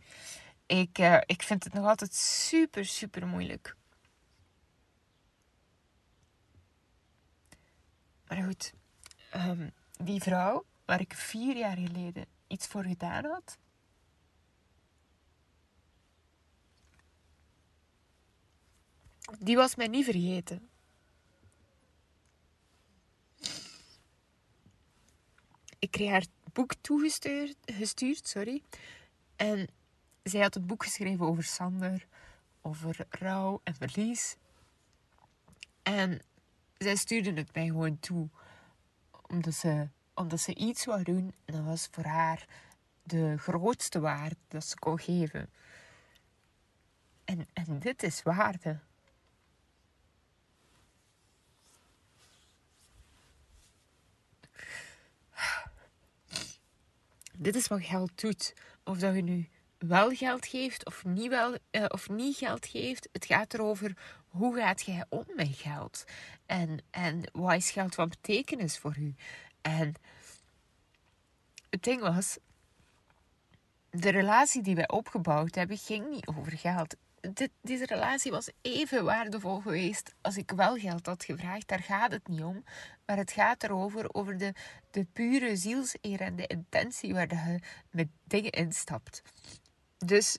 Ik, uh, ik vind het nog altijd super, super moeilijk. Maar goed, um, die vrouw waar ik vier jaar geleden iets voor gedaan had, die was mij niet vergeten. Ik kreeg haar boek toegestuurd, gestuurd, sorry. En zij had een boek geschreven over Sander, over rouw en verlies. En zij stuurde het mij gewoon toe, omdat ze, omdat ze iets wou doen. En dat was voor haar de grootste waarde dat ze kon geven. En, en dit is waarde. Dit is wat geld doet. Of dat je nu wel geld geeft of niet, wel, uh, of niet geld geeft. Het gaat erover hoe gaat jij om met geld? En, en wat is geld van betekenis voor u? En het ding was, de relatie die wij opgebouwd hebben ging niet over geld. Dit, deze relatie was even waardevol geweest als ik wel geld had gevraagd. Daar gaat het niet om. Maar het gaat erover, over de, de pure zielseer en de intentie waar je met dingen instapt. Dus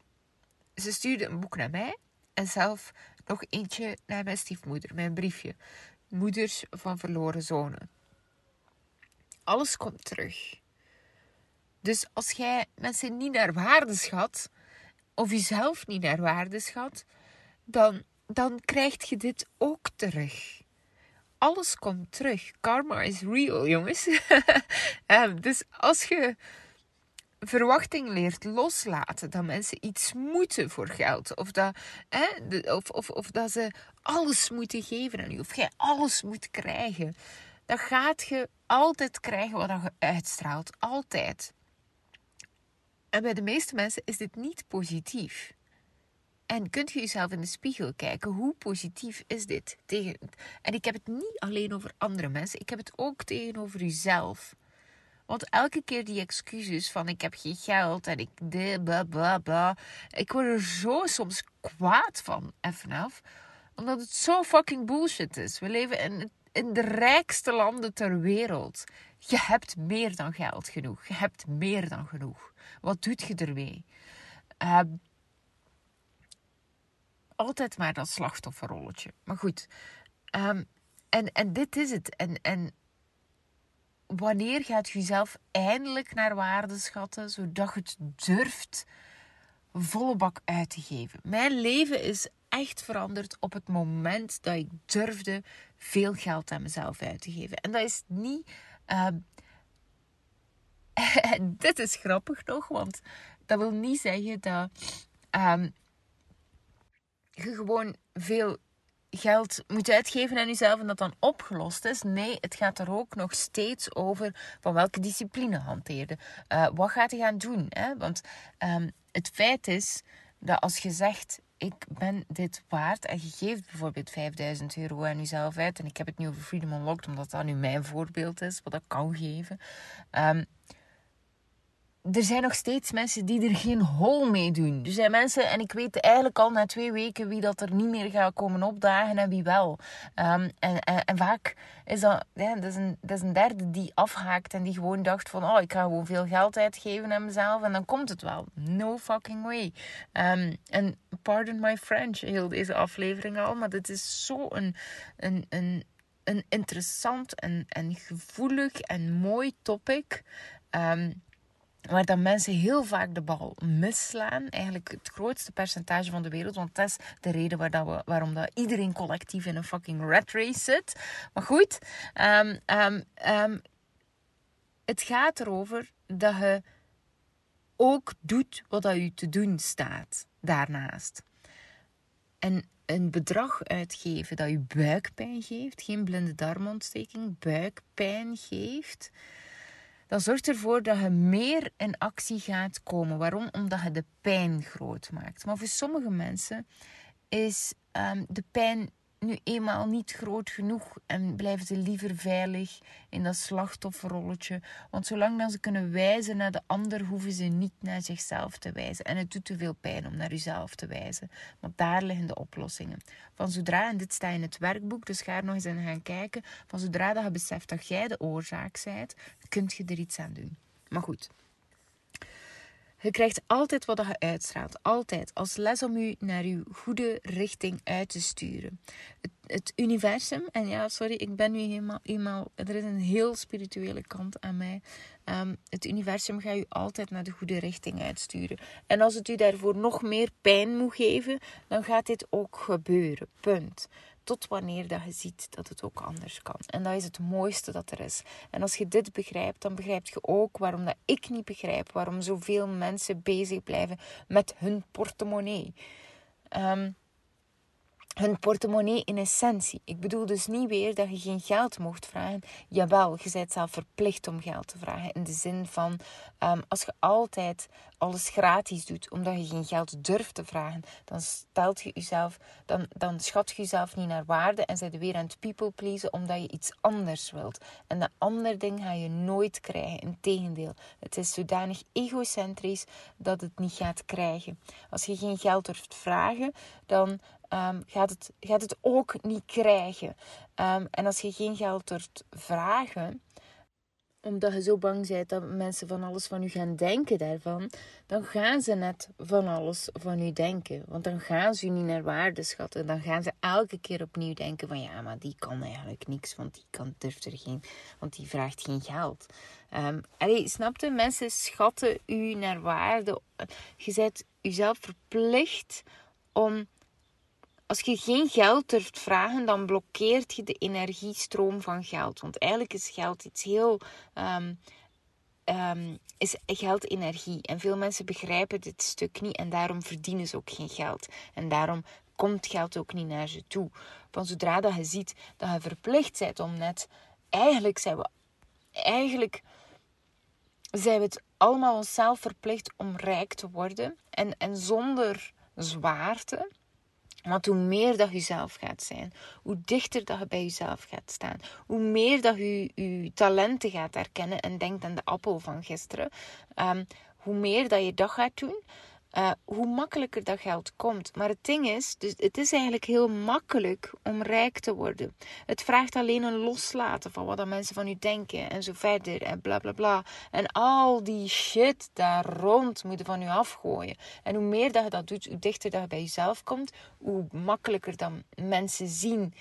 ze stuurde een boek naar mij en zelf nog eentje naar mijn stiefmoeder, mijn briefje. Moeders van verloren zonen. Alles komt terug. Dus als jij mensen niet naar waarde schat, of jezelf niet naar waarde schat, dan, dan krijg je dit ook terug. Alles komt terug. Karma is real, jongens. Ehm, dus als je verwachting leert loslaten. Dat mensen iets moeten voor geld. Of dat, of, of, of dat ze alles moeten geven aan u. Of jij alles moet krijgen. Dan gaat je altijd krijgen wat je uitstraalt. Altijd. En bij de meeste mensen is dit niet positief. En kunt je jezelf in de spiegel kijken, hoe positief is dit? Tegen, en ik heb het niet alleen over andere mensen, ik heb het ook tegenover jezelf. Want elke keer die excuses van ik heb geen geld en ik de bla bla bla. Ik word er zo soms kwaad van, even af. Omdat het zo fucking bullshit is. We leven in, in de rijkste landen ter wereld. Je hebt meer dan geld genoeg. Je hebt meer dan genoeg. Wat doet je ermee? Uh, altijd maar dat slachtofferrolletje. Maar goed. Um, en, en dit is het. En, en wanneer gaat je jezelf eindelijk naar waarde schatten, zodat je het durft volle bak uit te geven? Mijn leven is echt veranderd op het moment dat ik durfde veel geld aan mezelf uit te geven. En dat is niet. Uh, dit is grappig nog, want dat wil niet zeggen dat um, je gewoon veel geld moet uitgeven aan jezelf en dat dan opgelost is. Nee, het gaat er ook nog steeds over van welke discipline hanteerde. Uh, wat gaat je gaan doen? Hè? Want um, het feit is dat als je zegt, ik ben dit waard en je geeft bijvoorbeeld 5000 euro aan jezelf uit, en ik heb het nu over Freedom Unlocked, omdat dat nu mijn voorbeeld is, wat ik kan geven. Um, er zijn nog steeds mensen die er geen hol mee doen. Er zijn mensen, en ik weet eigenlijk al na twee weken wie dat er niet meer gaat komen opdagen en wie wel. Um, en, en, en, vaak is dat, ja, dat, is een, derde die afhaakt en die gewoon dacht van, oh, ik ga gewoon veel geld uitgeven aan mezelf en dan komt het wel. No fucking way. Um, en pardon my French, heel deze aflevering al, maar dit is zo een, een, een, een interessant en, en gevoelig en mooi topic. Um, waar dan mensen heel vaak de bal misslaan. Eigenlijk het grootste percentage van de wereld. Want dat is de reden dat waarom dat iedereen collectief in een fucking rat race zit. Maar goed, um, um, um, het gaat erover dat je ook doet wat dat je te doen staat daarnaast. En een bedrag uitgeven dat je buikpijn geeft, geen blinde darmontsteking, buikpijn geeft dat zorgt ervoor dat je meer in actie gaat komen. Waarom? Omdat je de pijn groot maakt. Maar voor sommige mensen is um, de pijn nu eenmaal niet groot genoeg en blijven ze liever veilig in dat slachtofferrolletje. Want zolang dat ze kunnen wijzen naar de ander, hoeven ze niet naar zichzelf te wijzen. En het doet te veel pijn om naar jezelf te wijzen. Maar daar liggen de oplossingen. Van zodra, en dit staat in het werkboek, dus ga er nog eens in gaan kijken. Van zodra dat je beseft dat jij de oorzaak bent, kun je er iets aan doen. Maar goed. Je krijgt altijd wat je uitstraalt. Altijd. Als les om u naar uw goede richting uit te sturen. Het, het universum, en ja, sorry, ik ben nu helemaal, eenmaal. Er is een heel spirituele kant aan mij. Um, het universum gaat u altijd naar de goede richting uitsturen. En als het u daarvoor nog meer pijn moet geven, dan gaat dit ook gebeuren. Punt. Tot wanneer dat je ziet dat het ook anders kan. En dat is het mooiste dat er is. En als je dit begrijpt, dan begrijp je ook waarom dat ik niet begrijp. Waarom zoveel mensen bezig blijven met hun portemonnee. Um, hun portemonnee in essentie. Ik bedoel dus niet weer dat je geen geld mocht vragen. Jawel, je bent zelf verplicht om geld te vragen. In de zin van, um, als je altijd alles gratis doet, omdat je geen geld durft te vragen, dan stelt je dan, dan schat je jezelf niet naar waarde en zijde weer aan het people pleasen omdat je iets anders wilt. En dat ander ding ga je nooit krijgen. Integendeel, het is zodanig egocentrisch dat het niet gaat krijgen. Als je geen geld durft vragen, dan um, gaat, het, gaat het ook niet krijgen. Um, en als je geen geld durft vragen, omdat je zo bang bent dat mensen van alles van u gaan denken daarvan, dan gaan ze net van alles van u denken. Want dan gaan ze u niet naar waarde schatten. Dan gaan ze elke keer opnieuw denken van ja, maar die kan eigenlijk niks, want die kan, durft er geen, want die vraagt geen geld. Um, allee, snapte? Mensen schatten u naar waarde. Je bent jezelf verplicht om als je geen geld durft vragen, dan blokkeert je de energiestroom van geld. Want eigenlijk is geld iets heel. Um, um, is geld energie. En veel mensen begrijpen dit stuk niet en daarom verdienen ze ook geen geld. En daarom komt geld ook niet naar ze toe. Want zodra dat je ziet dat je verplicht bent om net. Eigenlijk zijn we. Eigenlijk zijn we het allemaal onszelf verplicht om rijk te worden. En, en zonder zwaarte want hoe meer dat je zelf gaat zijn, hoe dichter dat je bij jezelf gaat staan, hoe meer dat je je talenten gaat herkennen en denkt aan de appel van gisteren, um, hoe meer dat je dat gaat doen, uh, hoe makkelijker dat geld komt. Maar het ding is, dus het is eigenlijk heel makkelijk om rijk te worden. Het vraagt alleen een loslaten van wat dan mensen van u denken en zo verder en bla bla bla. En al die shit daar rond moeten van u afgooien. En hoe meer dat je dat doet, hoe dichter dat je bij jezelf komt, hoe makkelijker dan mensen zien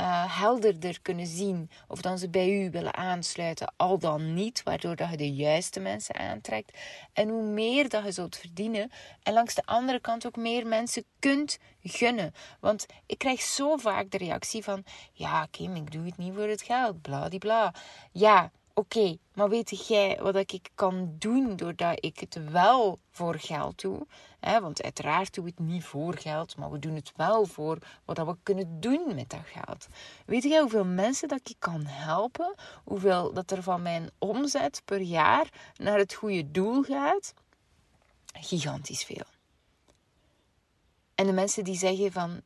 uh, helderder kunnen zien of dan ze bij u willen aansluiten, al dan niet, waardoor dat je de juiste mensen aantrekt. En hoe meer dat je zult verdienen en langs de andere kant ook meer mensen kunt gunnen. Want ik krijg zo vaak de reactie van, ja Kim, ik doe het niet voor het geld, bla. Ja, oké, maar weet jij wat ik kan doen doordat ik het wel voor geld doe? want uiteraard doen we het niet voor geld, maar we doen het wel voor wat we kunnen doen met dat geld. Weet jij hoeveel mensen dat ik kan helpen? Hoeveel dat er van mijn omzet per jaar naar het goede doel gaat? Gigantisch veel. En de mensen die zeggen van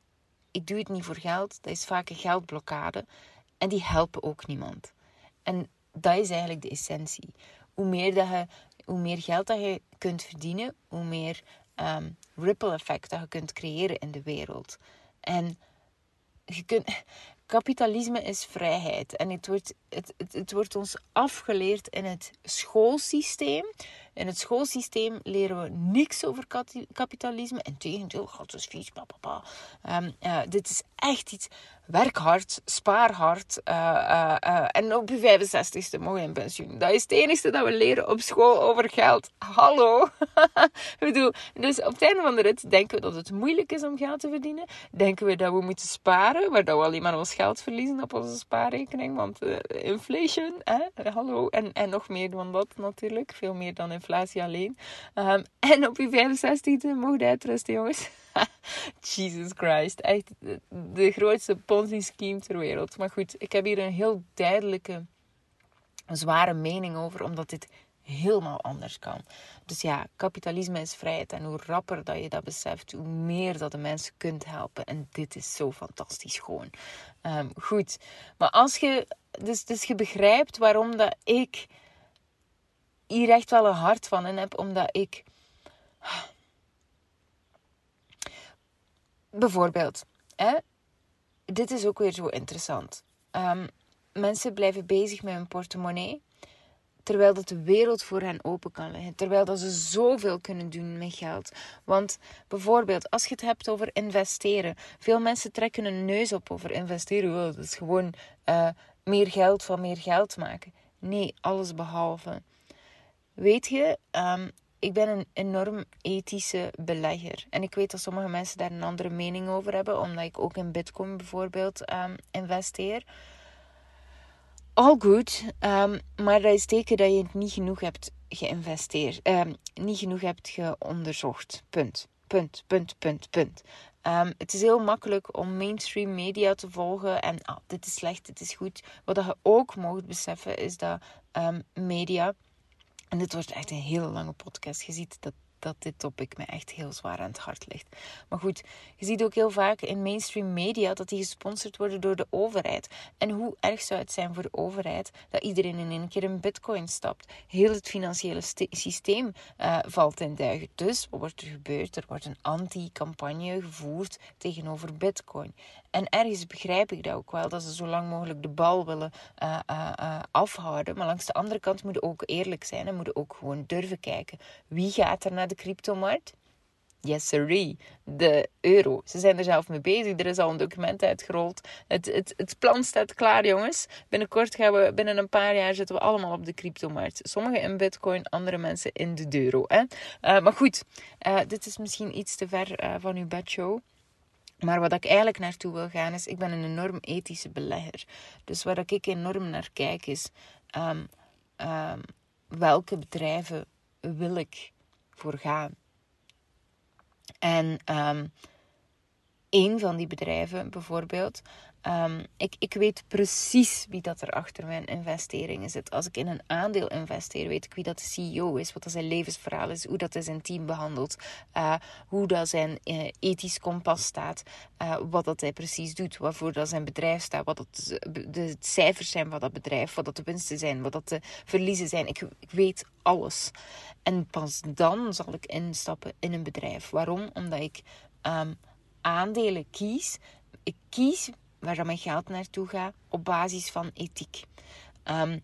ik doe het niet voor geld, dat is vaak een geldblokkade. En die helpen ook niemand. En dat is eigenlijk de essentie. Hoe meer, dat je, hoe meer geld dat je kunt verdienen, hoe meer um, ripple effect dat je kunt creëren in de wereld. En je kunt, kapitalisme is vrijheid. En het wordt, het, het, wordt ons afgeleerd in het schoolsysteem. In het schoolsysteem leren we niks over kapitalisme. Integendeel, god, is vies, papa. Um, uh, dit is echt iets werk hard, spaar hard. Uh, uh, en op je 65ste mogen in pensioen. Dat is het enige dat we leren op school over geld. Hallo. Bedoel, dus op het einde van de rit denken we dat het moeilijk is om geld te verdienen. Denken we dat we moeten sparen, waar dat we alleen maar ons geld verliezen op onze spaarrekening. Want inflation, hè? hallo. En, en nog meer dan dat natuurlijk. Veel meer dan inflatie alleen. Um, en op je 65ste mogen uitrusten, jongens. Jesus Christ. Echt de grootste Ponzi-scheme ter wereld. Maar goed, ik heb hier een heel duidelijke, zware mening over, omdat dit helemaal anders kan. Dus ja, kapitalisme is vrijheid. En hoe rapper dat je dat beseft, hoe meer dat de mensen kunt helpen. En dit is zo fantastisch gewoon. Um, goed. Maar als je... Dus, dus je begrijpt waarom dat ik hier echt wel een hart van in heb. Omdat ik Bijvoorbeeld, hè? dit is ook weer zo interessant. Um, mensen blijven bezig met hun portemonnee, terwijl dat de wereld voor hen open kan liggen. Terwijl dat ze zoveel kunnen doen met geld. Want bijvoorbeeld, als je het hebt over investeren. Veel mensen trekken hun neus op over investeren. Oh, dat is gewoon uh, meer geld van meer geld maken. Nee, alles behalve. Weet je, um, ik ben een enorm ethische belegger. En ik weet dat sommige mensen daar een andere mening over hebben, omdat ik ook in Bitcoin bijvoorbeeld um, investeer. All good, um, maar dat is teken dat je niet genoeg hebt geïnvesteerd, um, niet genoeg hebt geonderzocht. Punt. Punt, punt, punt, punt. Ehm, het is heel makkelijk om mainstream media te volgen en ah, dit is slecht, dit is goed. Wat je ook moet beseffen is dat media, en dit wordt echt een hele lange podcast, je ziet dat dat dit topic me echt heel zwaar aan het hart ligt. Maar goed, je ziet ook heel vaak in mainstream media dat die gesponsord worden door de overheid. En hoe erg zou het zijn voor de overheid dat iedereen in één keer in bitcoin stapt? Heel het financiële systeem uh, valt in duigen. Dus wat wordt er gebeurd? Er wordt een anti-campagne gevoerd tegenover bitcoin. En ergens begrijp ik dat ook wel, dat ze zo lang mogelijk de bal willen uh, uh, afhouden. Maar langs de andere kant moeten ook eerlijk zijn en moeten ook gewoon durven kijken. Wie gaat er naar de cryptomarkt? Yes, sirree. De euro. Ze zijn er zelf mee bezig. Er is al een document uitgerold. Het, het, het plan staat klaar, jongens. Binnenkort gaan we, binnen een paar jaar zitten we allemaal op de cryptomarkt. Sommigen in bitcoin, andere mensen in de euro. Hè? Maar goed, dit is misschien iets te ver uh, van uw bedshow. Maar wat ik eigenlijk naartoe wil gaan is, ik ben een enorm ethische belegger. Dus waar ik enorm naar kijk is, um, um, welke bedrijven wil ik voor gaan? En een van die bedrijven bijvoorbeeld Um, ik, ik weet precies wie dat er achter mijn investeringen zit. Als ik in een aandeel investeer, weet ik wie dat de CEO is, wat dat zijn levensverhaal is, hoe dat hij zijn team behandelt, uh, hoe dat zijn uh, ethisch kompas staat, uh, wat dat hij precies doet, waarvoor dat zijn bedrijf staat, wat dat de, cijfers zijn van dat bedrijf, wat dat de winsten zijn, wat dat de verliezen zijn. Ik, ik weet alles. En pas dan zal ik instappen in een bedrijf. Waarom? Omdat ik um, aandelen kies. Ik kies waar mijn geld naartoe gaat op basis van ethiek. Um,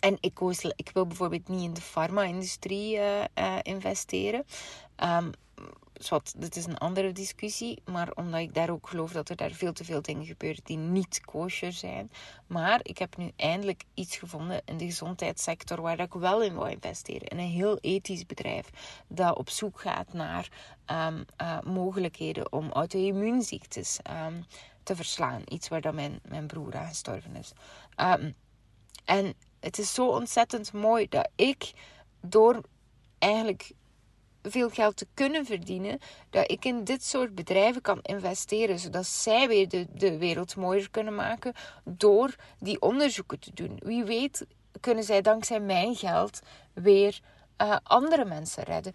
en ik, ik wil bijvoorbeeld niet in de farma-industrie uh, uh, investeren. Um, dit is een andere discussie. Maar omdat ik daar ook geloof dat er daar veel te veel dingen gebeuren die niet kosher zijn. Maar ik heb nu eindelijk iets gevonden in de gezondheidssector waar ik wel in wil investeren. In een heel ethisch bedrijf dat op zoek gaat naar um, uh, mogelijkheden om auto-immuunziektes te verslaan. Iets waar dan mijn, mijn broer aan gestorven is. Um, en het is zo ontzettend mooi dat ik door eigenlijk veel geld te kunnen verdienen, dat ik in dit soort bedrijven kan investeren, zodat zij weer de, de wereld mooier kunnen maken door die onderzoeken te doen. Wie weet kunnen zij dankzij mijn geld weer uh, andere mensen redden.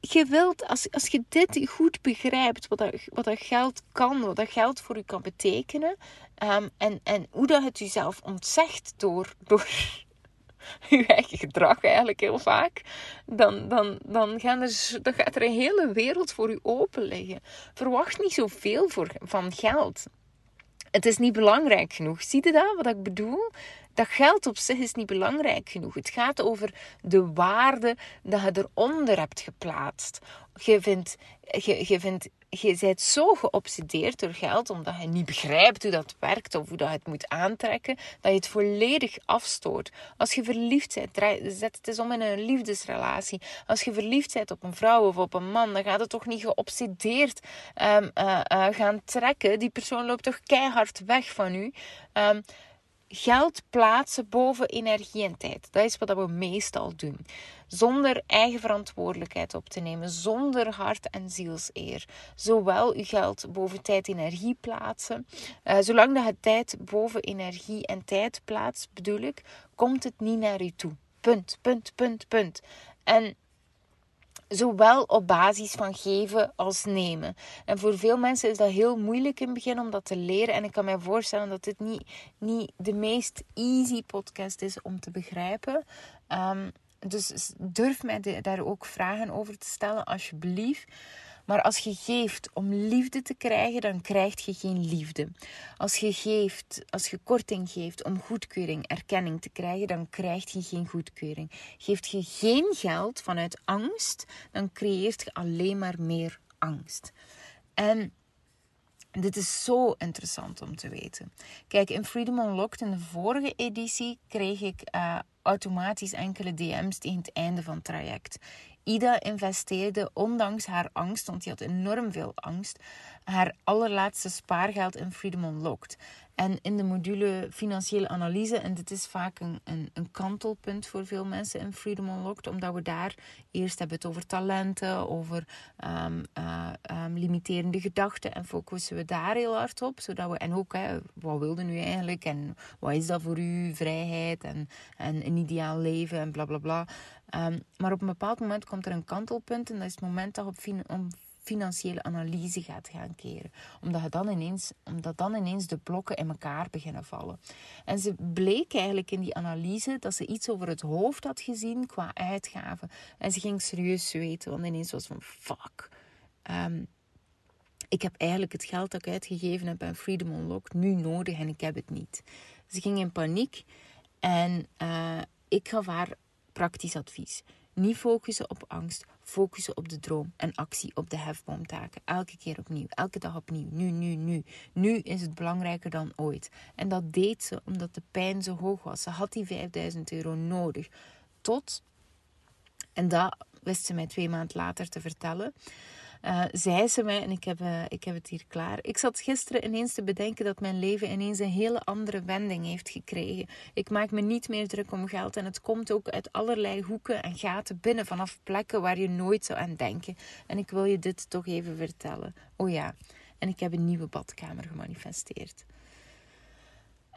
Je wilt, als, als je dit goed begrijpt, wat dat, wat dat geld kan, wat dat geld voor u kan betekenen, um, en, en hoe dat het jezelf ontzegt door, door je eigen gedrag eigenlijk heel vaak, dan, dan, dan, gaan er, dan gaat er een hele wereld voor u open liggen. Verwacht niet zoveel voor, van geld. Het is niet belangrijk genoeg. Zie je dat, wat ik bedoel? Dat geld op zich is niet belangrijk genoeg. Het gaat over de waarde dat je eronder hebt geplaatst. Je vindt, je, je vindt je bent zo geobsedeerd door geld omdat je niet begrijpt hoe dat werkt of hoe dat het moet aantrekken, dat je het volledig afstoot. Als je verliefd bent, zet het eens om in een liefdesrelatie. Als je verliefd bent op een vrouw of op een man, dan gaat het toch niet geobsedeerd um, uh, uh, gaan trekken. Die persoon loopt toch keihard weg van u. Um, geld plaatsen boven energie en tijd. Dat is wat we meestal doen. Zonder eigen verantwoordelijkheid op te nemen, zonder hart en zielseer. Zowel uw geld boven tijd en energie plaatsen. Uh, zolang dat het tijd boven energie en tijd plaatst, bedoel ik, komt het niet naar u toe. Punt, punt, punt, punt. En Zowel op basis van geven als nemen. En voor veel mensen is dat heel moeilijk in het begin om dat te leren. En ik kan me voorstellen dat dit niet, niet de meest easy podcast is om te begrijpen. Um, dus durf mij daar ook vragen over te stellen, alsjeblieft. Maar als je geeft om liefde te krijgen, dan krijg je geen liefde. Als je geeft, als je korting geeft om goedkeuring, erkenning te krijgen, dan krijg je geen goedkeuring. Geeft je geen geld vanuit angst, dan creëert je alleen maar meer angst. En dit is zo interessant om te weten. Kijk, in Freedom Unlocked in de vorige editie kreeg ik uh, automatisch enkele DM's tegen het einde van het traject. Ida investeerde ondanks haar angst, want die had enorm veel angst, haar allerlaatste spaargeld in Freedom Unlocked. En in de module financiële analyse, en dit is vaak een, een, een kantelpunt voor veel mensen in Freedom Unlocked, omdat we daar eerst hebben het over talenten, over um, uh, um, limiterende gedachten en focussen we daar heel hard op. Zodat we, en ook, hè, wat wilde nu eigenlijk en wat is dat voor u, vrijheid en, en een ideaal leven en bla bla bla. Um, maar op een bepaald moment komt er een kantelpunt en dat is het moment dat op, om financiële analyse gaat gaan keren. Omdat, je dan ineens, omdat dan ineens de blokken in elkaar beginnen vallen. En ze bleek eigenlijk in die analyse dat ze iets over het hoofd had gezien qua uitgaven. En ze ging serieus weten, want ineens was van fuck. Um, ik heb eigenlijk het geld dat ik uitgegeven heb aan Freedom Unlocked nu nodig en ik heb het niet. Ze ging in paniek en uh, ik gaf haar praktisch advies. Niet focussen op angst, focussen op de droom en actie op de hefboomtaken. Elke keer opnieuw, elke dag opnieuw. Nu, nu, nu. Nu is het belangrijker dan ooit. En dat deed ze omdat de pijn zo hoog was. Ze had die 5000 euro nodig. Tot, en dat wist ze mij twee maanden later te vertellen uh, zei ze mij, en ik heb, uh, ik heb het hier klaar. Ik zat gisteren ineens te bedenken dat mijn leven ineens een hele andere wending heeft gekregen. Ik maak me niet meer druk om geld en het komt ook uit allerlei hoeken en gaten binnen, vanaf plekken waar je nooit zou aan denken. En ik wil je dit toch even vertellen. Oh ja, en ik heb een nieuwe badkamer gemanifesteerd.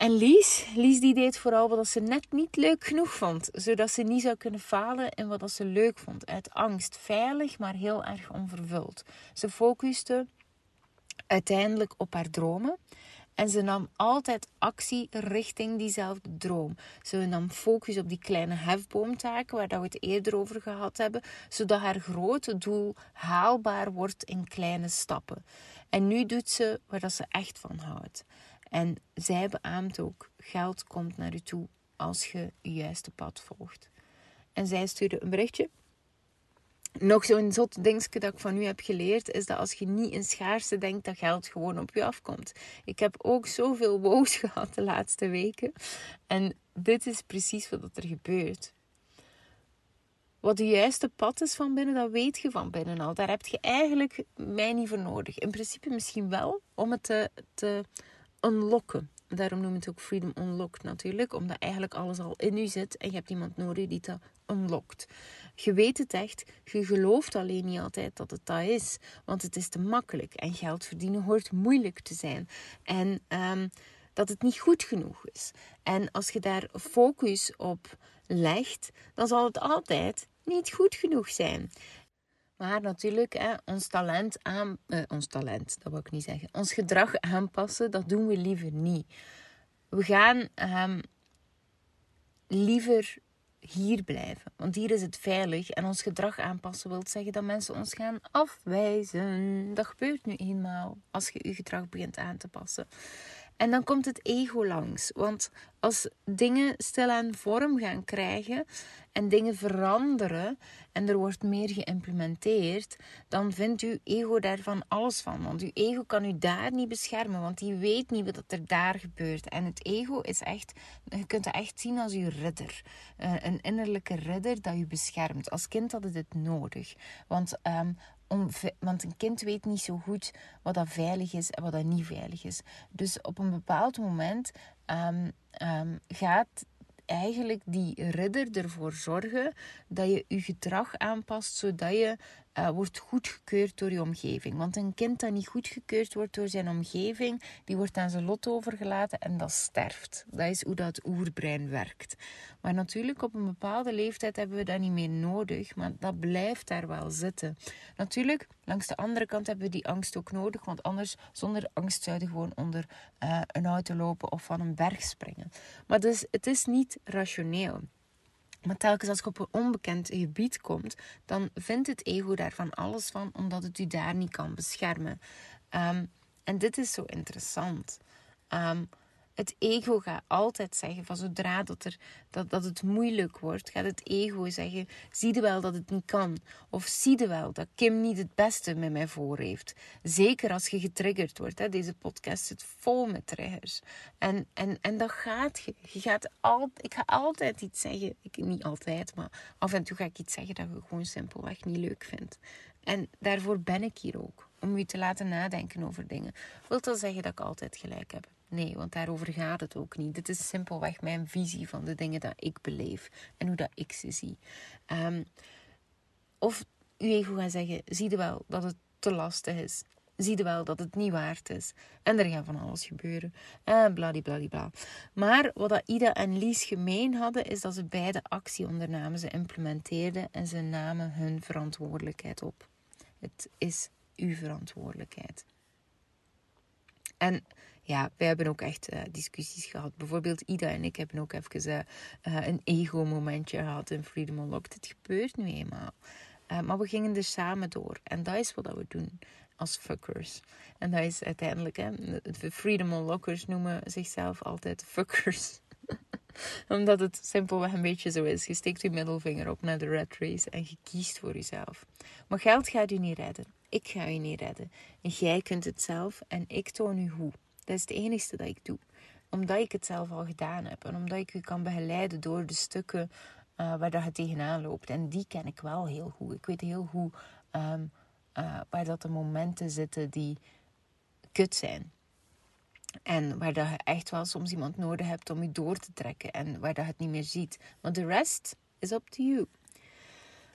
En Lies, Lies die deed vooral wat ze net niet leuk genoeg vond. Zodat ze niet zou kunnen falen in wat ze leuk vond. Uit angst. Veilig, maar heel erg onvervuld. Ze focuste uiteindelijk op haar dromen. En ze nam altijd actie richting diezelfde droom. Ze nam focus op die kleine hefboomtaken waar we het eerder over gehad hebben, zodat haar grote doel haalbaar wordt in kleine stappen. En nu doet ze waar ze echt van houdt. En zij beaamt ook, geld komt naar u toe als je je juiste pad volgt. En zij stuurde een berichtje. Nog zo'n zot dingetje dat ik van u heb geleerd, is dat als je niet in schaarste denkt, dat geld gewoon op je afkomt. Ik heb ook zoveel woos gehad de laatste weken. En dit is precies wat er gebeurt. Wat de juiste pad is van binnen, dat weet je van binnen al. Daar heb je eigenlijk mij niet voor nodig. In principe misschien wel, om het te unlocken. Daarom noem ik het ook Freedom Unlocked natuurlijk, omdat eigenlijk alles al in u zit en je hebt iemand nodig die dat unlockt. Je weet het echt, je gelooft alleen niet altijd dat het dat is, want het is te makkelijk en geld verdienen hoort moeilijk te zijn. En um, dat het niet goed genoeg is. En als je daar focus op legt, dan zal het altijd niet goed genoeg zijn. Maar natuurlijk, hè, ons talent aan... Eh, ons talent, dat wil ik niet zeggen. Ons gedrag aanpassen, dat doen we liever niet. We gaan um, liever hier blijven. Want hier is het veilig. En ons gedrag aanpassen wil zeggen dat mensen ons gaan afwijzen. Dat gebeurt nu eenmaal als je je gedrag begint aan te passen. En dan komt het ego langs. Want als dingen stilaan vorm gaan krijgen en dingen veranderen en er wordt meer geïmplementeerd, dan vindt uw ego daarvan alles van. Want uw ego kan u daar niet beschermen, want die weet niet wat er daar gebeurt. En het ego is echt, je kunt het echt zien als uw ridder. Eh, een innerlijke ridder dat u beschermt. Als kind had het dit nodig. Want um, om, want een kind weet niet zo goed wat dat veilig is en wat dat niet veilig is. Dus op een bepaald moment um, um, gaat eigenlijk die ridder ervoor zorgen dat je je gedrag aanpast zodat je uh, wordt goedgekeurd door je omgeving. Want een kind dat niet goedgekeurd wordt door zijn omgeving, die wordt aan zijn lot overgelaten en dat sterft. Dat is hoe dat oerbrein werkt. Maar natuurlijk, op een bepaalde leeftijd hebben we dat niet meer nodig, maar dat blijft daar wel zitten. Natuurlijk, langs de andere kant hebben we die angst ook nodig, want anders, zonder angst zouden we gewoon onder uh, een auto lopen of van een berg springen. Maar dus, het is niet rationeel. Maar telkens als je op een onbekend gebied komt, dan vindt het ego daarvan alles van, omdat het u daar niet kan beschermen. Um, en dit is zo interessant. Um, het ego gaat altijd zeggen van zodra dat, er, dat, dat het moeilijk wordt, gaat het ego zeggen: zie je wel dat het niet kan? Of zie je wel dat Kim niet het beste met mij voor heeft? Zeker als je getriggerd wordt. Hè? Deze podcast zit vol met triggers. En, en, en dat gaat je. je gaat al, ik ga altijd iets zeggen. Ik, niet altijd, maar af en toe ga ik iets zeggen dat je gewoon simpelweg niet leuk vindt. En daarvoor ben ik hier ook. Om je te laten nadenken over dingen. Wilt dat zeggen dat ik altijd gelijk heb? Nee, want daarover gaat het ook niet. Dit is simpelweg mijn visie van de dingen dat ik beleef en hoe dat ik ze zie. Um, of uw ego gaat zeggen: zie je wel dat het te lastig is. Zie je wel dat het niet waard is. En er gaat van alles gebeuren. En bladibladibla. Maar wat dat Ida en Lies gemeen hadden, is dat ze beide actie ondernamen. Ze implementeerden en ze namen hun verantwoordelijkheid op. Het is uw verantwoordelijkheid. En ja, wij hebben ook echt uh, discussies gehad. Bijvoorbeeld Ida en ik hebben ook even uh, een ego-momentje gehad in Freedom Unlocked. Het gebeurt nu eenmaal. Maar we gingen er samen door. En dat is wat we doen als fuckers. En dat is uiteindelijk, hè, de Freedom Unlockers noemen zichzelf altijd fuckers. Omdat het simpelweg een beetje zo is. Je steekt je middelvinger op naar de red race en je kiest voor jezelf. Maar geld gaat u niet redden. Ik ga u niet redden. En jij kunt het zelf en ik toon u hoe. Dat is het enige dat ik doe. Omdat ik het zelf al gedaan heb. En omdat ik u kan begeleiden door de stukken uh, waar dat tegenaan loopt. En die ken ik wel heel goed. Ik weet heel goed ehm, uh, waar dat de momenten zitten die kut zijn. En waar dat je echt wel soms iemand nodig hebt om je door te trekken. En waar dat je het niet meer ziet. Maar de rest is up to you.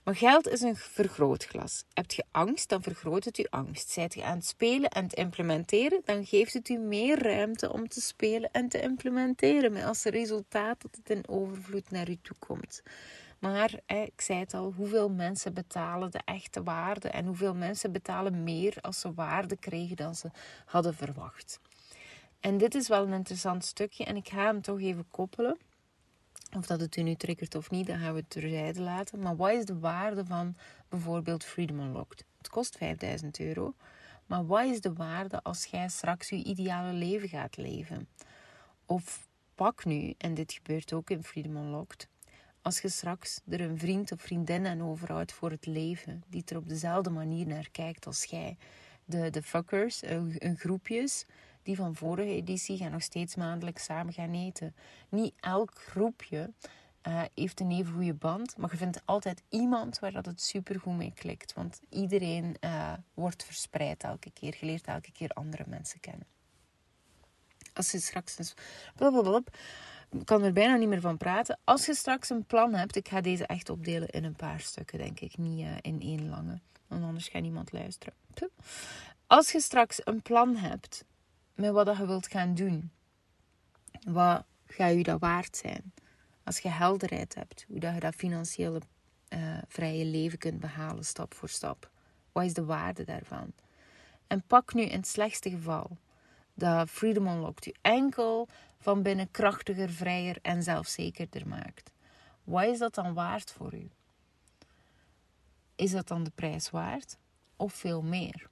Maar geld is een vergrootglas. Heb je angst, dan vergroot het je angst. Zijt je aan het spelen en te implementeren, dan geeft het u meer ruimte om te spelen en te implementeren. Met als resultaat dat het in overvloed naar u toe komt. Maar ik zei het al, hoeveel mensen betalen de echte waarde en hoeveel mensen betalen meer als ze waarde kregen dan ze hadden verwacht. En dit is wel een interessant stukje en ik ga hem toch even koppelen. Of dat het u nu triggert of niet, dan gaan we het terzijde laten. Maar wat is de waarde van bijvoorbeeld Freedom Unlocked? Het kost 5000 euro. Maar wat is de waarde als jij straks je ideale leven gaat leven? Of pak nu, en dit gebeurt ook in Freedom Unlocked, als je straks er een vriend of vriendin aan overhoudt voor het leven, die er op dezelfde manier naar kijkt als jij. De, de fuckers, een, groepjes, die van vorige editie gaan nog steeds maandelijks samen gaan eten. Niet elk groepje uh, heeft een even goede band, maar je vindt altijd iemand waar dat het supergoed mee klikt. Want iedereen uh, wordt verspreid elke keer. Je leert elke keer andere mensen kennen. Als je straks eens kan er bijna niet meer van praten. Als je straks een plan hebt, ik ga deze echt opdelen in een paar stukken, denk ik, niet uh, in één lange, want anders gaat niemand luisteren. Als je straks een plan hebt met wat je wilt gaan doen, wat gaat je dat waard zijn? Als je helderheid hebt, hoe dat je dat financiële uh, vrije leven kunt behalen, stap voor stap. Wat is de waarde daarvan? En pak nu in het slechtste geval dat Freedom Unlocked u enkel van binnen krachtiger, vrijer en zelfzekerder maakt. Wat is dat dan waard voor u? Is dat dan de prijs waard of veel meer?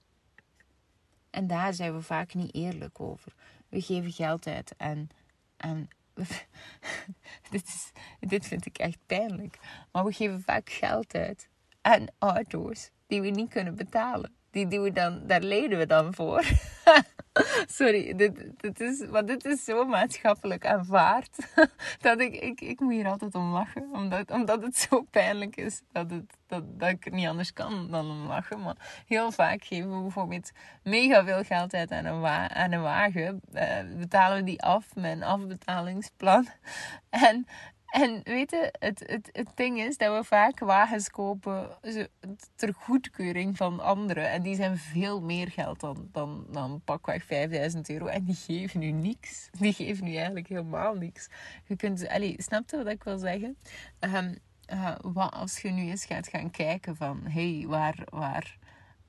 En daar zijn we vaak niet eerlijk over. We geven geld uit en, en dit, is, dit vind ik echt pijnlijk. Maar we geven vaak geld uit aan auto's die we niet kunnen betalen. Die doen we dan, daar leden we dan voor. Sorry, dit, dit, is, maar dit is zo maatschappelijk aanvaard. dat ik, ik, ik moet hier altijd om lachen. Omdat, omdat het zo pijnlijk is dat, het, dat, dat ik niet anders kan dan om lachen. Maar heel vaak geven we bijvoorbeeld mega veel geld uit aan een, wa aan een wagen. Uh, betalen we die af met een afbetalingsplan. En en weet je, het, het, het ding is dat we vaak wagens kopen ter goedkeuring van anderen. En die zijn veel meer geld dan, dan, dan pakweg 5000 euro. En die geven nu niks. Die geven nu eigenlijk helemaal niks. Je kunt, allee, snap je wat ik wil zeggen? Um, uh, wat als je nu eens gaat gaan kijken van... Hé, hey, waar, waar,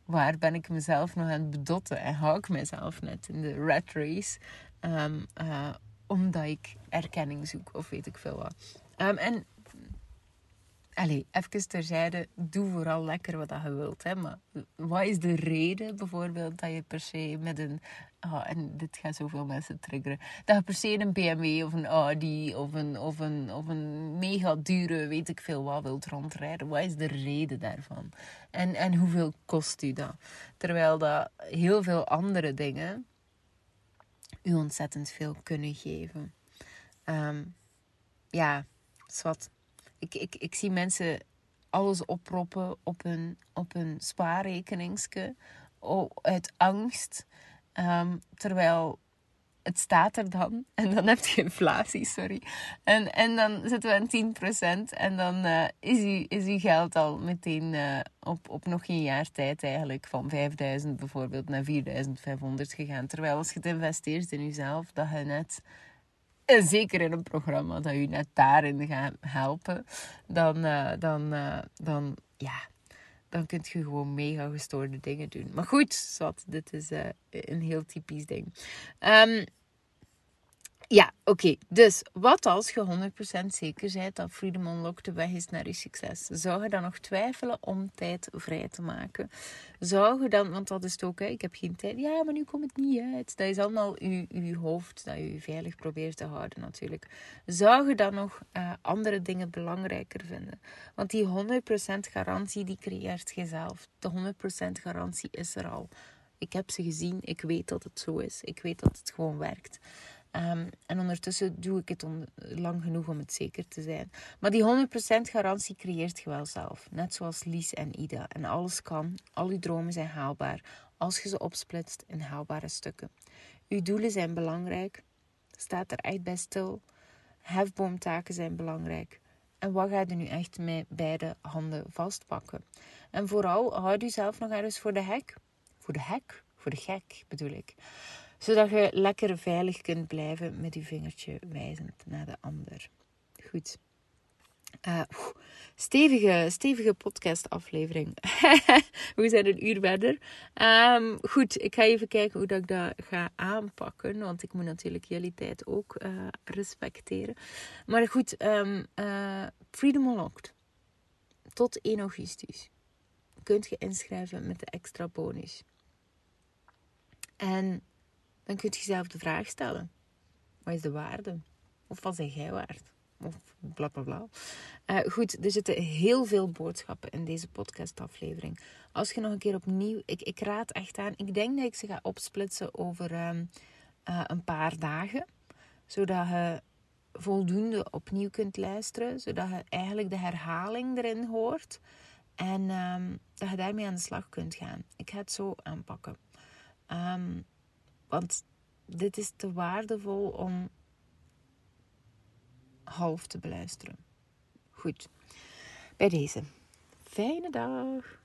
waar ben ik mezelf nog aan het bedotten? En hou ik mezelf net in de rat race? Um, uh, omdat ik erkenning zoek of weet ik veel wat. Um, en Allee, even terzijde, doe vooral lekker wat je wilt. Hè? Maar wat is de reden bijvoorbeeld dat je per se met een... Oh, en dit gaat zoveel mensen triggeren. Dat je per se een BMW of een Audi of een, of een, of een mega dure, weet ik veel wat, wilt rondrijden. Wat is de reden daarvan? En, en hoeveel kost u dat? Terwijl dat heel veel andere dingen u ontzettend veel kunnen geven. Um, ja, zwart. Ik, ik, ik zie mensen alles oproppen op hun, op hun spaarrekeningske uit angst. Um, terwijl het staat er dan. En dan heb je inflatie, sorry. En, en dan zitten we aan 10%. En dan uh, is, uw, is uw geld al meteen uh, op, op nog geen jaar tijd eigenlijk van 5000 bijvoorbeeld naar 4500 gegaan. Terwijl als je het investeert in jezelf, dat je net... En zeker in een programma dat je net daarin gaat helpen. Dan, dan, dan ja, dan kun je gewoon mega gestoorde dingen doen. Maar goed, zat, dit is uh, een heel typisch ding. Um, ja, oké. Dus wat als je 100% zeker bent dat Freedom Unlocked de weg is naar je succes? Zou je dan nog twijfelen om tijd vrij te maken? Zou je dan, want dat is het ook, hè, ik heb geen tijd. Ja, maar nu komt het niet uit. Dat is allemaal je, hoofd dat je veilig probeert te houden natuurlijk. Zou je dan nog uh, andere dingen belangrijker vinden? Want die 100% garantie, die creëert jezelf. De 100% garantie is er al. Ik heb ze gezien, ik weet dat het zo is. Ik weet dat het gewoon werkt. Um, en ondertussen doe ik het on lang genoeg om het zeker te zijn. Maar die 100% garantie creëert je wel zelf. Net zoals Lies en Ida. En alles kan, al uw dromen zijn haalbaar als je ze opsplitst in haalbare stukken. Uw doelen zijn belangrijk. Staat er echt bij stil. Hefboomtaken zijn belangrijk. En wat ga je nu echt met beide handen vastpakken? En vooral, houd jezelf nog ergens voor de hek. Voor de hek? Voor de gek bedoel ik zodat je lekker veilig kunt blijven met je vingertje wijzend naar de ander. Goed. Uh, stevige, stevige podcastaflevering. We zijn een uur verder. Um, goed, ik ga even kijken hoe dat ik dat ga aanpakken. Want ik moet natuurlijk jullie tijd ook uh, respecteren. Maar goed, um, uh, Freedom Unlocked. Tot 1 augustus kunt je inschrijven met de extra bonus. En dan kun je jezelf de vraag stellen: wat is de waarde? Of wat zeg jij waard? Of bla bla bla. Uh, goed, er zitten heel veel boodschappen in deze podcastaflevering. Als je nog een keer opnieuw, ik, ik raad echt aan, ik denk dat ik ze ga opsplitsen over um, uh, een paar dagen, zodat je voldoende opnieuw kunt luisteren, zodat je eigenlijk de herhaling erin hoort en um, dat je daarmee aan de slag kunt gaan. Ik ga het zo aanpakken. Um, want dit is te waardevol om half te beluisteren. Goed, bij deze. Fijne dag.